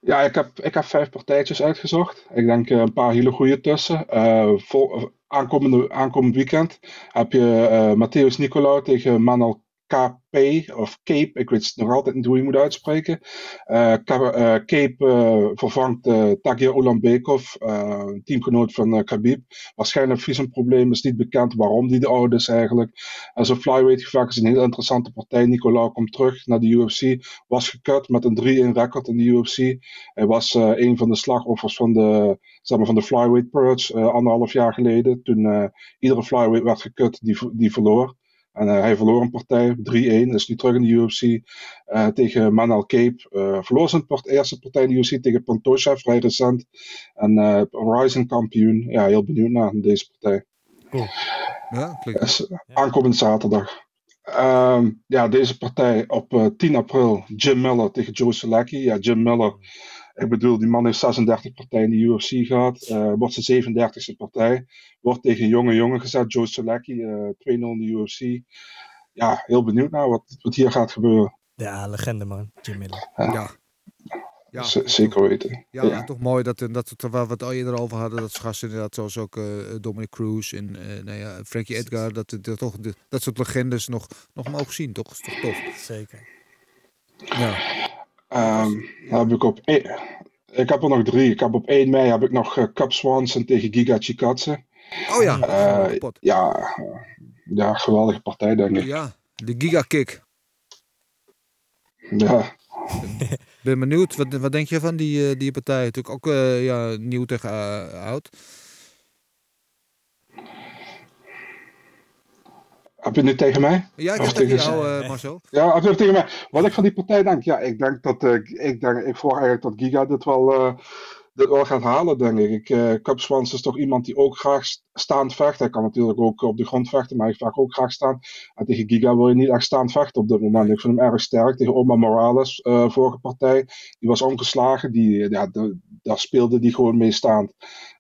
Ja, ik heb, ik heb vijf partijtjes uitgezocht. Ik denk eh, een paar hele goede tussen. Eh, vol, aankomende, aankomend weekend heb je eh Matthäus Nicolau tegen Manuel KP of Cape. Ik weet nog altijd niet hoe je moet uitspreken. Eh, eh, Cape eh, vervangt uh, Tagir Ulambekov, een teamgenoot van Khabib. Waarschijnlijk visumprobleem is niet bekend waarom die de oude is eigenlijk. En zo'n flyweight gevecht is een heel interessante partij. Nicolau komt terug naar de UFC. Was gekut met een 3-1 record in de UFC. Hij was een van de slachtoffers van de, zeg maar, van de flyweight purge anderhalf jaar geleden. Toen iedere flyweight werd gekut die, die verloor. En eh, hij verloor een partij, 3-1. Is nu terug in de UFC eh, tegen Manal Cape. Eh verloor zijn part- eerste partij in de UFC tegen Pantosha, vrij recent. En Rising kampioen. Ja, heel benieuwd naar deze partij. Ja, klinkt eh, aankomende zaterdag. Ehm, ja, deze partij op eh, 10 april. Jim Miller tegen Joe Selecki. Ja, Jim Miller. Ik bedoel, die man heeft 36 partijen in de UFC gehad. eh, wordt zijn 37e partij. Wordt tegen een jonge jongen gezet, Joe Selecki. eh 2-0 in de UFC. Ja, heel benieuwd naar wat, wat hier gaat gebeuren. Ja, legende man, Jim Miller. Ja. Ja, Z- zeker weten. ja, Ja. toch mooi dat, dat het, waar we het al eerder over hadden, dat gasten inderdaad, zoals ook eh, Dominic Cruz en eh nou ja, Frankie Edgar, dat, dat, toch, dat soort legendes nog, nog mogen zien, toch? Dat is toch tof? Zeker. Ja. Dan heb ik op één- ik heb er nog drie. Ik heb op 1 mei heb ik nog eh Cap Swanson tegen Giga Chikadze. Oh ja, kapot. ja, eh, ja, geweldige partij denk ik. Ja, de Giga Kick. Ja, Ben benieuwd, wat, wat denk je van die, die partij? Natuurlijk ook ja, nieuw tegen oud. Heb je het nu tegen mij? Ja, ik heb tegen tegen- jou, eh, Marcel. Ja, heb je het tegen mij? Wat ik van die partij denk? Ja, ik denk dat eh, ik, denk, ik verwacht eigenlijk dat Giga dit wel, dit wel gaat halen, denk ik. ik Cup Swans is toch iemand die ook graag st- staand vecht. Hij kan natuurlijk ook op de grond vechten, maar hij vecht ook graag staan. En tegen Giga wil je niet echt staand vechten op dit moment. Ik vind hem erg sterk. Tegen Omar Morales, vorige partij, die was omgeslagen. Die, ja, de- daar speelde die gewoon mee staand.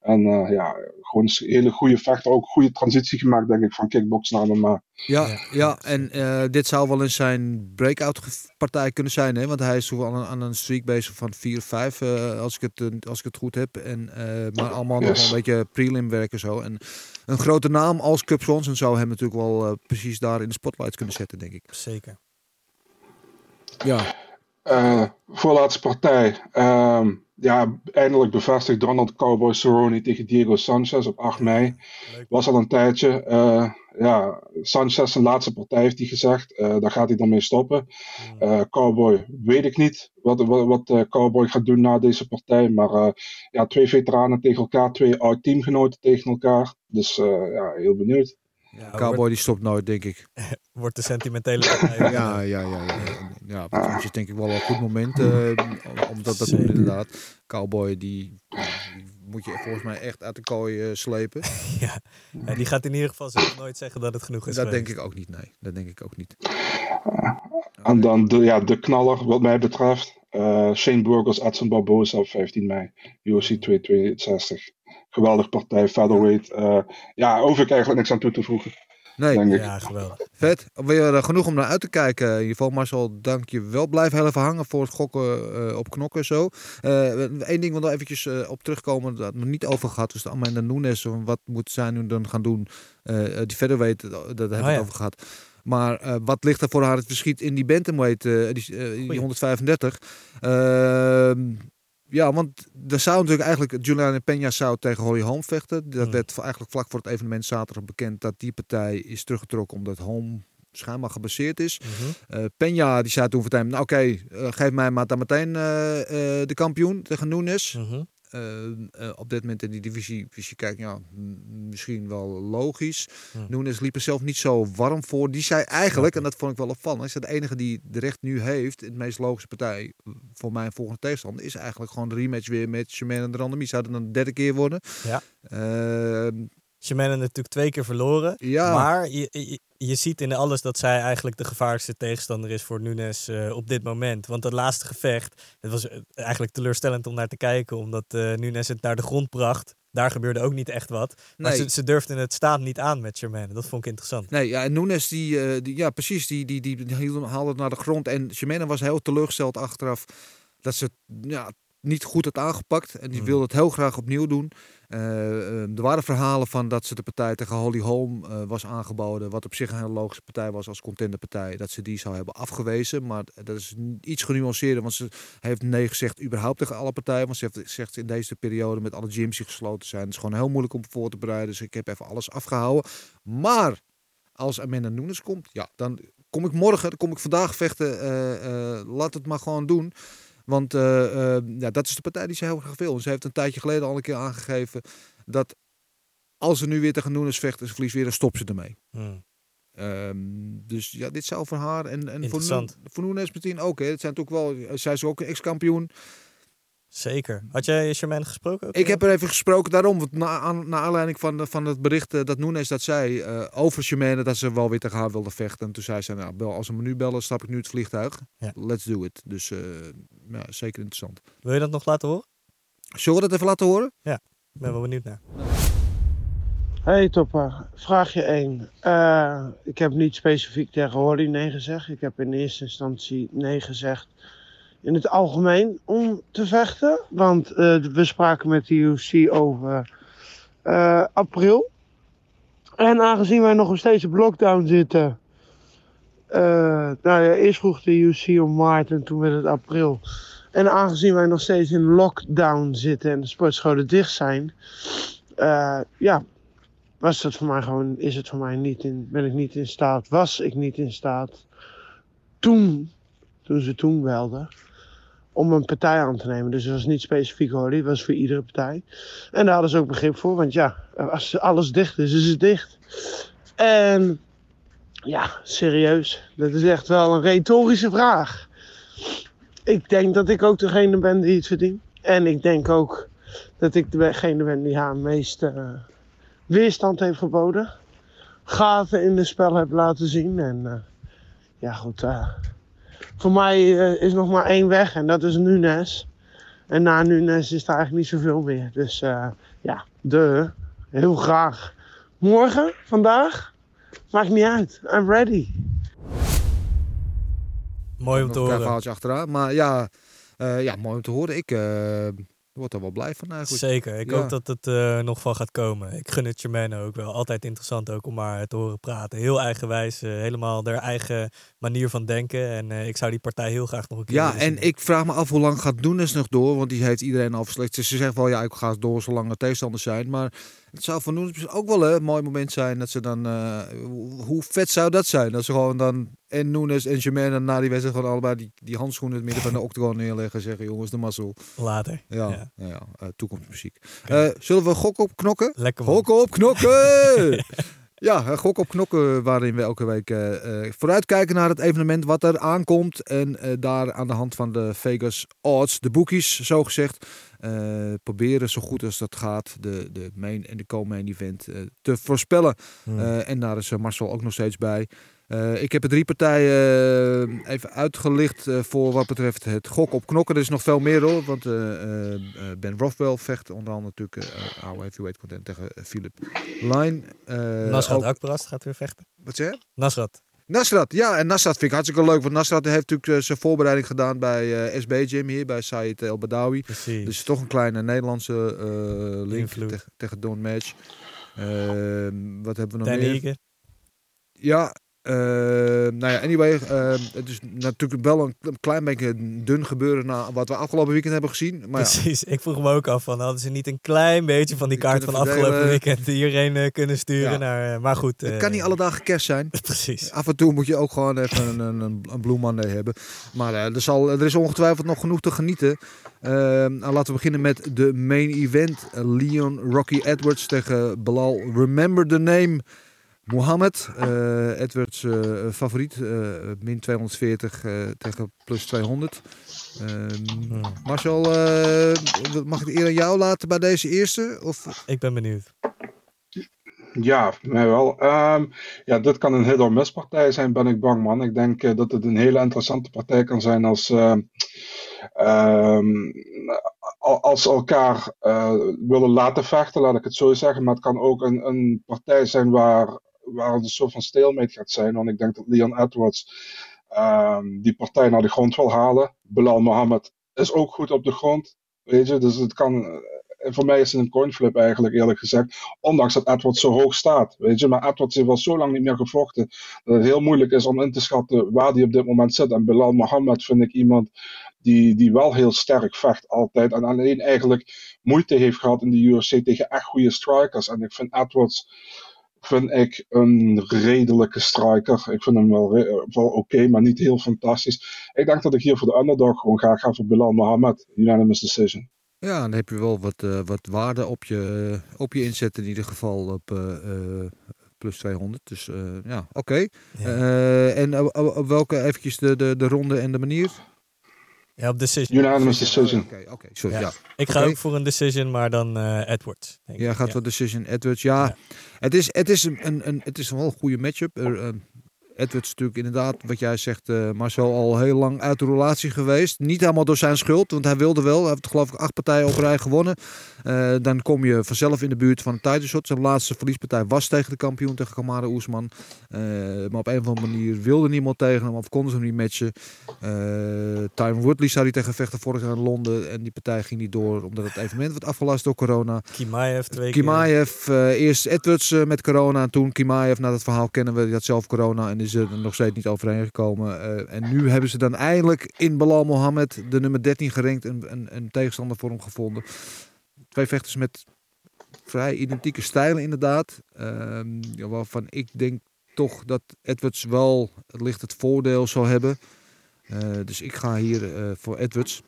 En eh, ja, gewoon een hele goede vechter. Ook een goede transitie gemaakt, denk ik, van kickbox naar MMA. Ja, Ja, ja, en eh, dit zou wel eens zijn breakout partij kunnen zijn, hè? Want hij is toch wel aan een, aan een streak bezig van 4 of 5, eh, als, ik het, eh, als ik het goed heb. En, eh, maar allemaal nog Yes. een beetje prelim werken zo. En een grote naam als Cup Swanson zou hem natuurlijk wel eh, precies daar in de spotlight kunnen zetten, denk ik. Zeker. Ja, Eh, voorlaatste partij. Ehm, ja, eindelijk bevestigd Donald Cowboy Cerrone tegen Diego Sanchez op 8 mei. Leuk. Was al een tijdje. Eh, ja, Sanchez zijn laatste partij heeft hij gezegd. Eh, daar gaat hij dan mee stoppen. Eh, Cowboy weet ik niet wat, wat, wat eh, Cowboy gaat doen na deze partij. Maar eh, ja, twee veteranen tegen elkaar, twee oud-teamgenoten tegen elkaar. Dus eh, ja, heel benieuwd. Ja, Cowboy die stopt nooit, denk ik. wordt de sentimentele partij. Ja, ja, ja. Ja, ja want soms is denk ik wel een goed moment eh, om dat te doen, Zeker. inderdaad. Cowboy, die, moet je volgens mij echt uit de kooi eh, slepen. Ja, die gaat in ieder geval zelf nooit zeggen dat het genoeg is Dat geweest. denk ik ook niet, nee. Dat denk ik ook niet. En dan de, ja, de knaller, wat mij betreft. eh, Shane Burgos, Edson Barbosa op 15 mei. UFC 262. Geweldig partij, featherweight. eh ja, hoef ik eigenlijk niks aan toe te voegen, Nee, denk ik. Ja, geweldig. vet. Weer eh, genoeg om naar uit te kijken. In ieder geval, Marcel, dank je wel. Blijf heel even hangen voor het gokken eh, op knokken en zo. Eén ding wil nog eventjes eh, op terugkomen, dat we het nog niet over gehad. Dus de Amanda Nunes, wat moet zij nu dan gaan doen? Eh, die verder weet, dat hebben we Oh, het ja. over gehad. Maar eh, wat ligt er voor haar het verschiet in die bantamweight, eh, die, eh, die Goeie. 135? Ja, want er zou natuurlijk eigenlijk Juliana Peña zou tegen Holly Holm vechten. Dat Hmm. werd eigenlijk vlak voor het evenement zaterdag bekend dat die partij is teruggetrokken omdat Holm schijnbaar gebaseerd is. Eh Peña die zei toen voor hem, nou oké, eh, geef mij maar dan meteen eh, de kampioen tegen Nunes. Mhm. Eh, eh, op dit moment in die divisie, als je kijkt, ja, misschien wel logisch. Hm. Nunes liep er zelf niet zo warm voor. Die zei eigenlijk, en dat vond ik wel opvallend, is dat de enige die de recht nu heeft, de meest logische partij, voor mijn volgende tegenstander, is eigenlijk gewoon de rematch weer met Jermaine en de Randami. Zou het dan een derde keer worden? Ja. Shemaine natuurlijk twee keer verloren. ja. Maar je, je, je ziet in alles dat zij eigenlijk de gevaarlijkste tegenstander is voor Nunes eh, op dit moment. Want dat laatste gevecht, het was eh, eigenlijk teleurstellend om naar te kijken. Omdat eh Nunes het naar de grond bracht. Daar gebeurde ook niet echt wat. Maar Nee. ze, ze durfden het staan niet aan met Shemaine. Dat vond ik interessant. Nee, ja, en Nunes, die, die, ja, precies, die, die, die, hield- haalde het naar de grond. En Jermaine was heel teleurgesteld achteraf dat ze ja, niet goed had aangepakt. En die Mm. wilde het heel graag opnieuw doen. Eh, eh, er waren verhalen van dat ze de partij tegen Holly Holm eh, was aangeboden. Wat op zich een hele logische partij was als contenderpartij. Dat ze die zou hebben afgewezen. Maar dat is iets genuanceerder. Want ze heeft nee gezegd überhaupt tegen alle partijen. Want ze heeft gezegd in deze periode met alle gyms die gesloten zijn. Het is gewoon heel moeilijk om voor te bereiden. Dus ik heb even alles afgehouden. Maar als Amanda Nunes komt, ja, dan kom ik morgen, dan kom ik vandaag vechten. eh, laat het maar gewoon doen. Want eh, eh, ja, dat is de partij die ze heel graag wil. En ze heeft een tijdje geleden al een keer aangegeven dat als ze nu weer tegen Nunes vecht en ze verliest weer, dan stopt ze ermee. Hmm. Ehm, dus ja, dit zou voor haar en, en voor, Nunes meteen ook. Hè. Het zijn natuurlijk wel, zij is ook een ex-kampioen. Zeker. Had jij Shemaine gesproken? ook? Ik heb er even gesproken daarom, want na, aan, naar aanleiding van, de- van het bericht eh, dat Nunes dat zei eh, over Shemane, dat ze wel weer tegen haar wilde vechten. En toen zei ze, nou, bel, als ze me nu bellen, stap ik nu het vliegtuig. Ja. Let's do it. Dus eh, ja, zeker interessant. Wil je dat nog laten horen? Zullen we dat even laten horen? Ik ben wel benieuwd naar. Hey Topper, vraagje 1. Eh, ik heb niet specifiek tegen Holly nee gezegd. Ik heb in eerste instantie nee gezegd in het algemeen om te vechten. Want eh, we spraken met de UFC over eh, april. En aangezien wij nog steeds op lockdown zitten. eh, nou ja, eerst vroeg de UFC om maart en toen werd het april. En aangezien wij nog steeds in lockdown zitten en de sportscholen dicht zijn. ja, was het voor mij gewoon, is het voor mij niet in, ben ik niet in staat, was ik niet in staat toen, toen ze toen belden, om een partij aan te nemen. Dus het was niet specifiek hoor, het was voor iedere partij. En daar hadden ze ook begrip voor, want ja, als alles dicht is, is het dicht. En ja, serieus, dat is echt wel een retorische vraag. Ik denk dat ik ook degene ben die het verdient. En ik denk ook dat ik degene ben die haar meest eh, weerstand heeft geboden. Gaten in het spel heb laten zien. En eh, ja, goed. eh, voor mij eh, is nog maar één weg en dat is Nunes. En na Nunes is er eigenlijk niet zoveel meer. Dus eh, ja, de. Heel graag. Morgen, vandaag, maakt niet uit. I'm ready. Mooi om te een klein horen. verhaaltje achteraan. Maar ja, eh, ja, mooi om te horen. Ik eh, word er wel blij van eigenlijk. Zeker. Ik Ja. hoop dat het eh, nog van gaat komen. Ik gun het Jermaine ook wel. Altijd interessant ook om haar te horen praten. Heel eigenwijs. eh, helemaal haar eigen manier van denken. En eh, ik zou die partij heel graag nog een keer Ja, en ik vraag me af hoe lang gaat Nunes nog door. Want die heeft iedereen al verslecht. Ze zegt wel, ja, ik ga door zolang er tegenstanders zijn. Maar het zou voor misschien ook wel een mooi moment zijn. Dat ze dan, eh, hoe- vet zou dat zijn? Dat ze gewoon dan en Nunes en Jermaine na die wedstrijd gewoon allebei die, die handschoenen in het midden van de octagon neerleggen. En zeggen, jongens, de mazzel. Later. Ja, Ja. eh, toekomstmuziek. Eh, zullen we gok op knokken? Lekker. Gokken op knokken! ja, gok op knokken waarin we elke week eh, vooruitkijken naar het evenement wat er aankomt. En daar aan de hand van de Vegas odds, de bookies zo eh, proberen zo goed als dat gaat de, de main en de co-main event eh, te voorspellen. Hmm. Eh, en daar is Marcel ook nog steeds bij. Ik heb er drie partijen even uitgelicht voor wat betreft het gok op knokken. Er is nog veel meer hoor, want Ben Rothwell vecht onder andere natuurlijk eh oude heavyweight content tegen Philip Line. Nasrat ook- Akbarast gaat weer vechten. Wat zeg je? Nasrat. Nasrat, ja, en Nasrat vind ik hartstikke leuk. Want Nasrat heeft natuurlijk eh, zijn voorbereiding gedaan bij eh, SB Gym hier, bij Said El Badawi. Precies. Dus toch een kleine Nederlandse eh, link tegen, tegen Don Match. Ehm, wat hebben we nog Danny meer? Ja, Eh, nou ja, anyway, eh, het is natuurlijk wel een, klein beetje dun gebeuren na wat we afgelopen weekend hebben gezien. Maar ja, Precies, ik vroeg me ook af van hadden ze niet een klein beetje van die kaart van afgelopen weekend hierheen eh, kunnen sturen Ja. naar, eh, maar goed. het eh, kan niet alle dagen kerst zijn. Precies. Af en toe moet je ook gewoon even een, een, een, een Blue Monday hebben. Maar er, zal, er is ongetwijfeld nog genoeg te genieten. Eh, nou, laten we beginnen met de main event. Leon Rocky Edwards tegen Bilal Remember the Name Mohammed. Eh, Edwards eh, favoriet. eh, min 240 eh, tegen plus 200. Ehm, Marcel, eh, mag ik het eer aan jou laten bij deze eerste? Of... Ik ben benieuwd. Ja, mij wel. Ehm, ja, dit kan een hit or miss partij zijn, ben ik bang, man. Ik denk eh, dat het een hele interessante partij kan zijn als, ehm, ehm, al- als ze elkaar eh, willen laten vechten, laat ik het zo zeggen. Maar het kan ook een, een partij zijn waar, waar het een soort van stalemate gaat zijn. Want ik denk dat Leon Edwards ehm, die partij naar de grond wil halen. Bilal Mohammed is ook goed op de grond. Weet je, dus het kan. En voor mij is het een coinflip eigenlijk, eerlijk gezegd. Ondanks dat Edwards zo hoog staat. Weet je, maar Edwards heeft al zo lang niet meer gevochten. Dat het heel moeilijk is om in te schatten waar hij op dit moment zit. En Bilal Mohammed vind ik iemand die, die wel heel sterk vecht altijd. En alleen eigenlijk moeite heeft gehad in de UFC tegen echt goede strikers. En ik vind Edwards vind ik een redelijke striker. Ik vind hem wel, re- wel oké, maar niet heel fantastisch. Ik denk dat ik hier voor de underdog gewoon ga. Ik ga voor Bilal Mohammed. Unanimous decision. Ja, dan heb je wel wat, eh, wat waarde op je, eh, op je inzet in ieder geval op eh, eh, plus 200. Dus eh, ja, oké. Eh, en op, op- op welke eventjes de, de, de ronde en de manier? Ja, op decision. Unanimous decision. Oké, oké, sorry. Ja. Ja. Ik ga ook voor een decision, maar dan eh Edwards. denk Ja, ik. gaat Ja. voor Decision Edwards. Ja, Het, is, het, is een, een, een, het is wel een goede matchup. Er, eh, Edwards is natuurlijk inderdaad, wat jij zegt, eh Marcel, al heel lang uit de relatie geweest. Niet helemaal door zijn schuld, want hij wilde wel. Hij heeft geloof ik acht partijen op rij gewonnen. Eh, dan kom je vanzelf in de buurt van een title shot. Zijn laatste verliespartij was tegen de kampioen, tegen Kamara Oesman. Eh, maar op een of andere manier wilde niemand tegen hem of konden ze hem niet matchen. Tyron Woodley zou hij tegen vechten vorig jaar in Londen. En die partij ging niet door, omdat het evenement werd afgelast door corona. Kimaev twee keer. Kimaev, eerst Edwards met corona en toen Kimaev. Na dat verhaal kennen we, die had zelf corona en is er nog steeds niet overheen gekomen. Eh, en nu hebben ze dan eindelijk in Bilal Mohammed, de nummer 13 gerankt, een, een, een tegenstander voor hem gevonden. Twee vechters met vrij identieke stijlen inderdaad. Ja, waarvan ik denk toch dat Edwards wel het licht het voordeel zal hebben. Eh, dus ik ga hier eh, voor Edwards.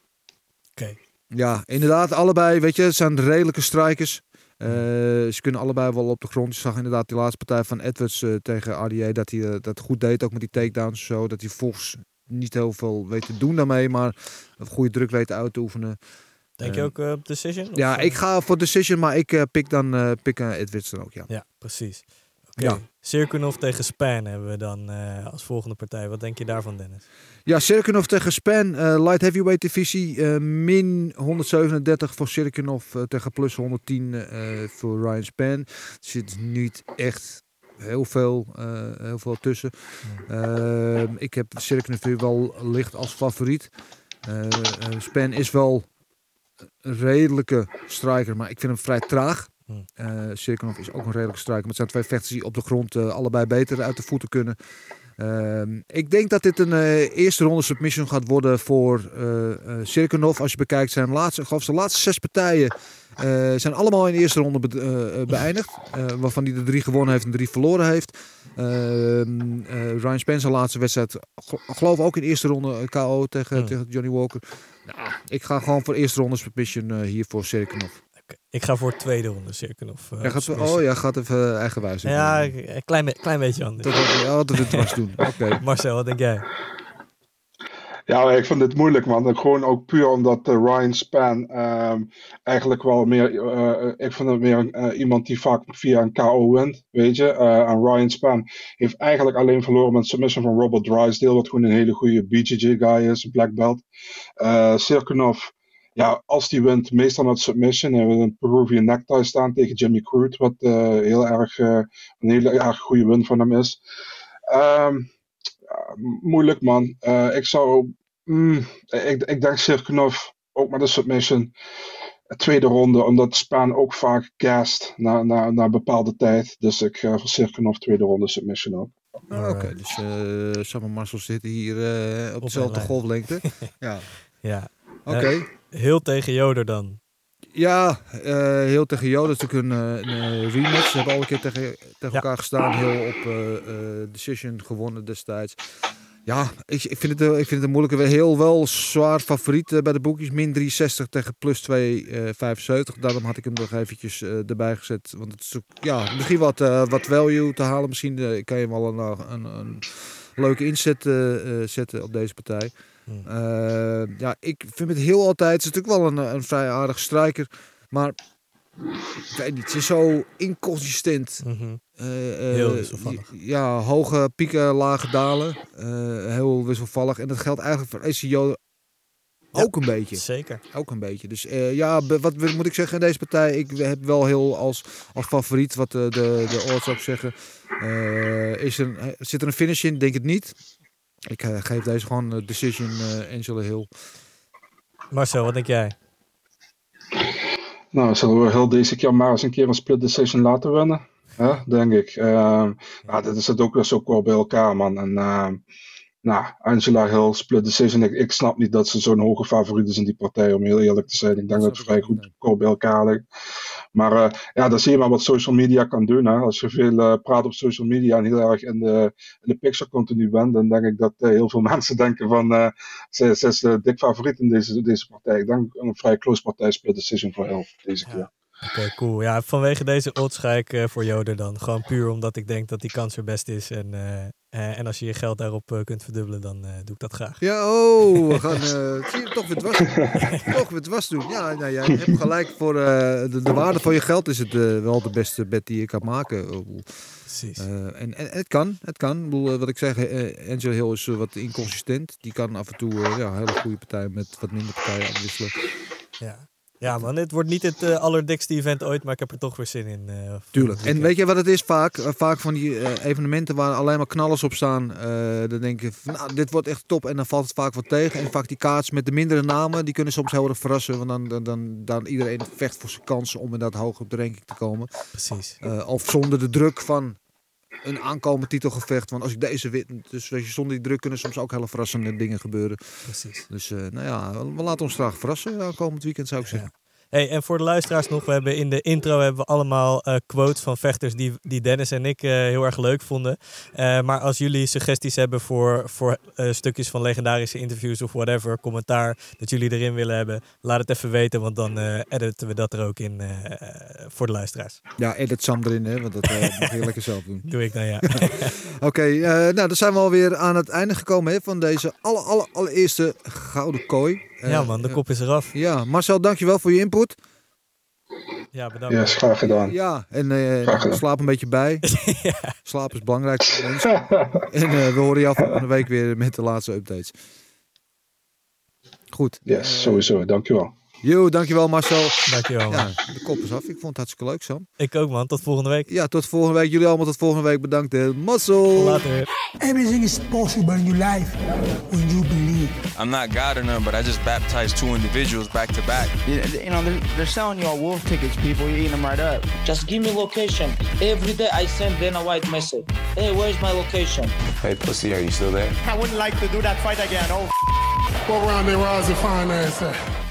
Oké. Ja, inderdaad, allebei, weet je, zijn redelijke strikers. Eh, ze kunnen allebei wel op de grond. Je zag inderdaad die laatste partij van Edwards eh, tegen RDA dat hij eh, dat goed deed, ook met die takedowns en zo. Dat hij volgens niet heel veel weet te doen daarmee, maar een goede druk weet uit te oefenen. Denk je ook op decision? Ja, ik ga voor decision, maar ik pik dan pik, Edwards dan ook, ja. Ja, precies. Ja. Sirkunov tegen Span hebben we dan eh, als volgende partij. Wat denk je daarvan, Dennis? Ja, Sirkunov tegen Span, eh, light heavyweight divisie, eh, min 137 voor Sirkunov tegen plus 110 eh, voor Ryan Span. Er zit niet echt heel veel, heel veel tussen. Ik heb Sirkunov wel licht als favoriet. Span is wel een redelijke striker, maar ik vind hem vrij traag. Sirkunov is ook een redelijke striker, maar het zijn twee vechters die op de grond eh, allebei beter uit de voeten kunnen. Ehm, ik denk dat dit een eh, eerste ronde submission gaat worden voor Sirkunov. Als je bekijkt zijn laatste, geloof zijn laatste zes partijen zijn allemaal in de eerste ronde be- beëindigd. Waarvan hij de drie gewonnen heeft en drie verloren heeft. Ehm, eh, Ryan Spencer laatste wedstrijd, gel- geloof ook in de eerste ronde KO tegen, tegen Johnny Walker. Nou, ik ga gewoon voor eerste ronde submission hier voor Sirkunov. Ik ga voor tweede ronde Sirkunov. eh, Jij gaat, submission. oh, jij gaat even eh, eigenwijs doen. Ja, een klein, be- klein beetje anders. Dat wil je altijd dwars doen. Oké. Marcel, wat denk jij? Ja, ik vind het moeilijk, man. Gewoon ook puur omdat eh, Ryan Span ehm, eigenlijk wel meer. eh, ik vind het meer eh, iemand die vaak via een KO wint. Weet je. Eh, en Ryan Span heeft eigenlijk alleen verloren met submission van Robert Drysdale, wat gewoon een hele goede BJJ-guy is, een black belt. Eh Sirkunov, ja, als die wint, meestal met submission. Hij heeft een Peruvian necktie staan tegen Jimmy Crute, wat eh, heel erg, eh, een hele erg goede win van hem is. Ehm, ja, moeilijk man. Eh, ik zou. mm, ik, ik denk Sirkunov ook met een submission. Tweede ronde, omdat Span ook vaak cast na, na, na een bepaalde tijd. Dus ik ga voor Sirkunov tweede ronde submission ook. Oh, Oké, dus eh Sam en Marcel zitten hier eh, op dezelfde golflengte. ja, Ja. oké. Heel tegen Joder dan. Ja, eh, heel tegen Joden is natuurlijk een, eh, een eh, rematch. Ze hebben al een keer tegen, tegen elkaar gestaan. Heel op decision gewonnen destijds. Ja, ik, ik, vind het, ik vind het een moeilijke. Heel wel zwaar favoriet bij de boekjes. Min 360 tegen plus 275. Daarom had ik hem nog eventjes erbij gezet. Want het is ook, ja, misschien wat, wat value te halen. Misschien kan je hem wel een, een, een leuke inzet zetten op deze partij. Hmm. Eh, ja, ik vind het heel altijd. Het is natuurlijk wel een, een vrij aardige striker. Maar ik weet niet, ze is zo inconsistent. Mhm. Eh, eh, Heel wisselvallig. Ja, hoge pieken, lage dalen. Eh, heel wisselvallig. En dat geldt eigenlijk voor ACO ook een beetje. Zeker. Ook een beetje. Dus eh, ja, wat moet ik zeggen in deze partij? Ik heb wel heel als, als favoriet, wat de, de, de odds ook zeggen. Eh, is er, zit er een finish in? Denk het niet. Ik eh, geef deze gewoon eh, decision eh, Angela Hill. Marcel, wat denk jij? Nou, zullen we heel deze keer maar eens een keer een split decision laten winnen? Hè, denk ik. Ehm ja, dit is het ook weer zo kort bij elkaar, man. En ehm, nou, Angela Hill, split decision. Ik, ik snap niet dat ze zo'n hoge favoriet is in die partij, om heel eerlijk te zijn. Ik denk dat het vrij goed kort bij elkaar ligt. Maar eh, ja, dan zie je maar wat social media kan doen. Hè. Als je veel eh, praat op social media en heel erg in de, in de picture continu bent, dan denk ik dat eh, heel veel mensen denken van ze, ze is dik favoriet in deze, deze partij. Ik denk een vrij close partij split decision voor Hill deze keer. Oké, cool. Ja, vanwege deze odds ga ik eh, voor Joder dan. Gewoon puur omdat ik denk dat die kans er best is. En, eh, eh, en als je je geld daarop kunt verdubbelen, dan eh, doe ik dat graag. Ja, oh, we gaan eh, zie je, toch weer dwars doen. toch weer dwars doen. Ja, nou, jij hebt gelijk voor eh, de, de waarde van je geld is het eh, wel de beste bet die je kan maken. Ik bedoel, Precies. eh, en, en het kan, het kan. Ik bedoel, wat ik zeg, eh, Angel Hill is wat inconsistent. Die kan af en toe ja, een hele goede partij met wat minder partijen afwisselen. Ja. Ja, man, het wordt niet het eh, allerdikste event ooit, maar ik heb er toch weer zin in. eh, Tuurlijk. En weet je wat het is vaak? Eh, vaak van die evenementen waar alleen maar knallers op staan. dan denk je, van, nou, dit wordt echt top. En dan valt het vaak wat tegen. En vaak die kaarts met de mindere namen, die kunnen soms heel erg verrassen. Want dan, dan, dan, dan iedereen vecht voor zijn kansen om inderdaad hoog op de ranking te komen. Precies. Of zonder de druk van een aankomend titelgevecht. Want als ik deze win, dus weet je, zonder die druk kunnen soms ook hele verrassende dingen gebeuren. Precies. Dus eh, nou ja, we laten ons graag verrassen aankomend weekend zou ik zeggen. Hey, en voor de luisteraars nog, we hebben in de intro hebben we allemaal eh, quotes van vechters die, die Dennis en ik eh, heel erg leuk vonden. Eh, maar als jullie suggesties hebben voor, voor stukjes van legendarische interviews of whatever, commentaar dat jullie erin willen hebben, laat het even weten, want dan editen we dat er ook in voor de luisteraars. Ja, edit Sam erin, hè, want dat mag je lekker zelf doen. Doe ik dan ja. Oké, eh, nou dan zijn we alweer aan het einde gekomen hè, van deze alle, alle, allereerste Gouden Kooi. Eh, ja man, de kop is eraf. Ja, Marcel, dankjewel voor je input. Ja, bedankt. Yes, graag gedaan. Ja, en eh, Graag gedaan. slaap een beetje bij. Slaap is belangrijk voor mensen. En eh, we horen jou volgende week weer met de laatste updates. Goed. Yes, sowieso. Dankjewel. Yo, dankjewel Marcel. Dankjewel man. Ja, de kop is af. Ik vond het hartstikke leuk, Sam. Ik ook man, tot volgende week. Ja, tot volgende week. Jullie allemaal tot volgende week. Bedankt. Marcel. Later. Everything is possible in your life when you. I'm not God or none, but I just baptized two individuals back to back. You, you know, they're, they're selling you all wolf tickets, people. You're eating them right up. Just give me location. Every day I send Dana White message. Hey, where's my location? Hey, pussy, are you still there? I wouldn't like to do that fight again. Oh, What round they rise to find ass at?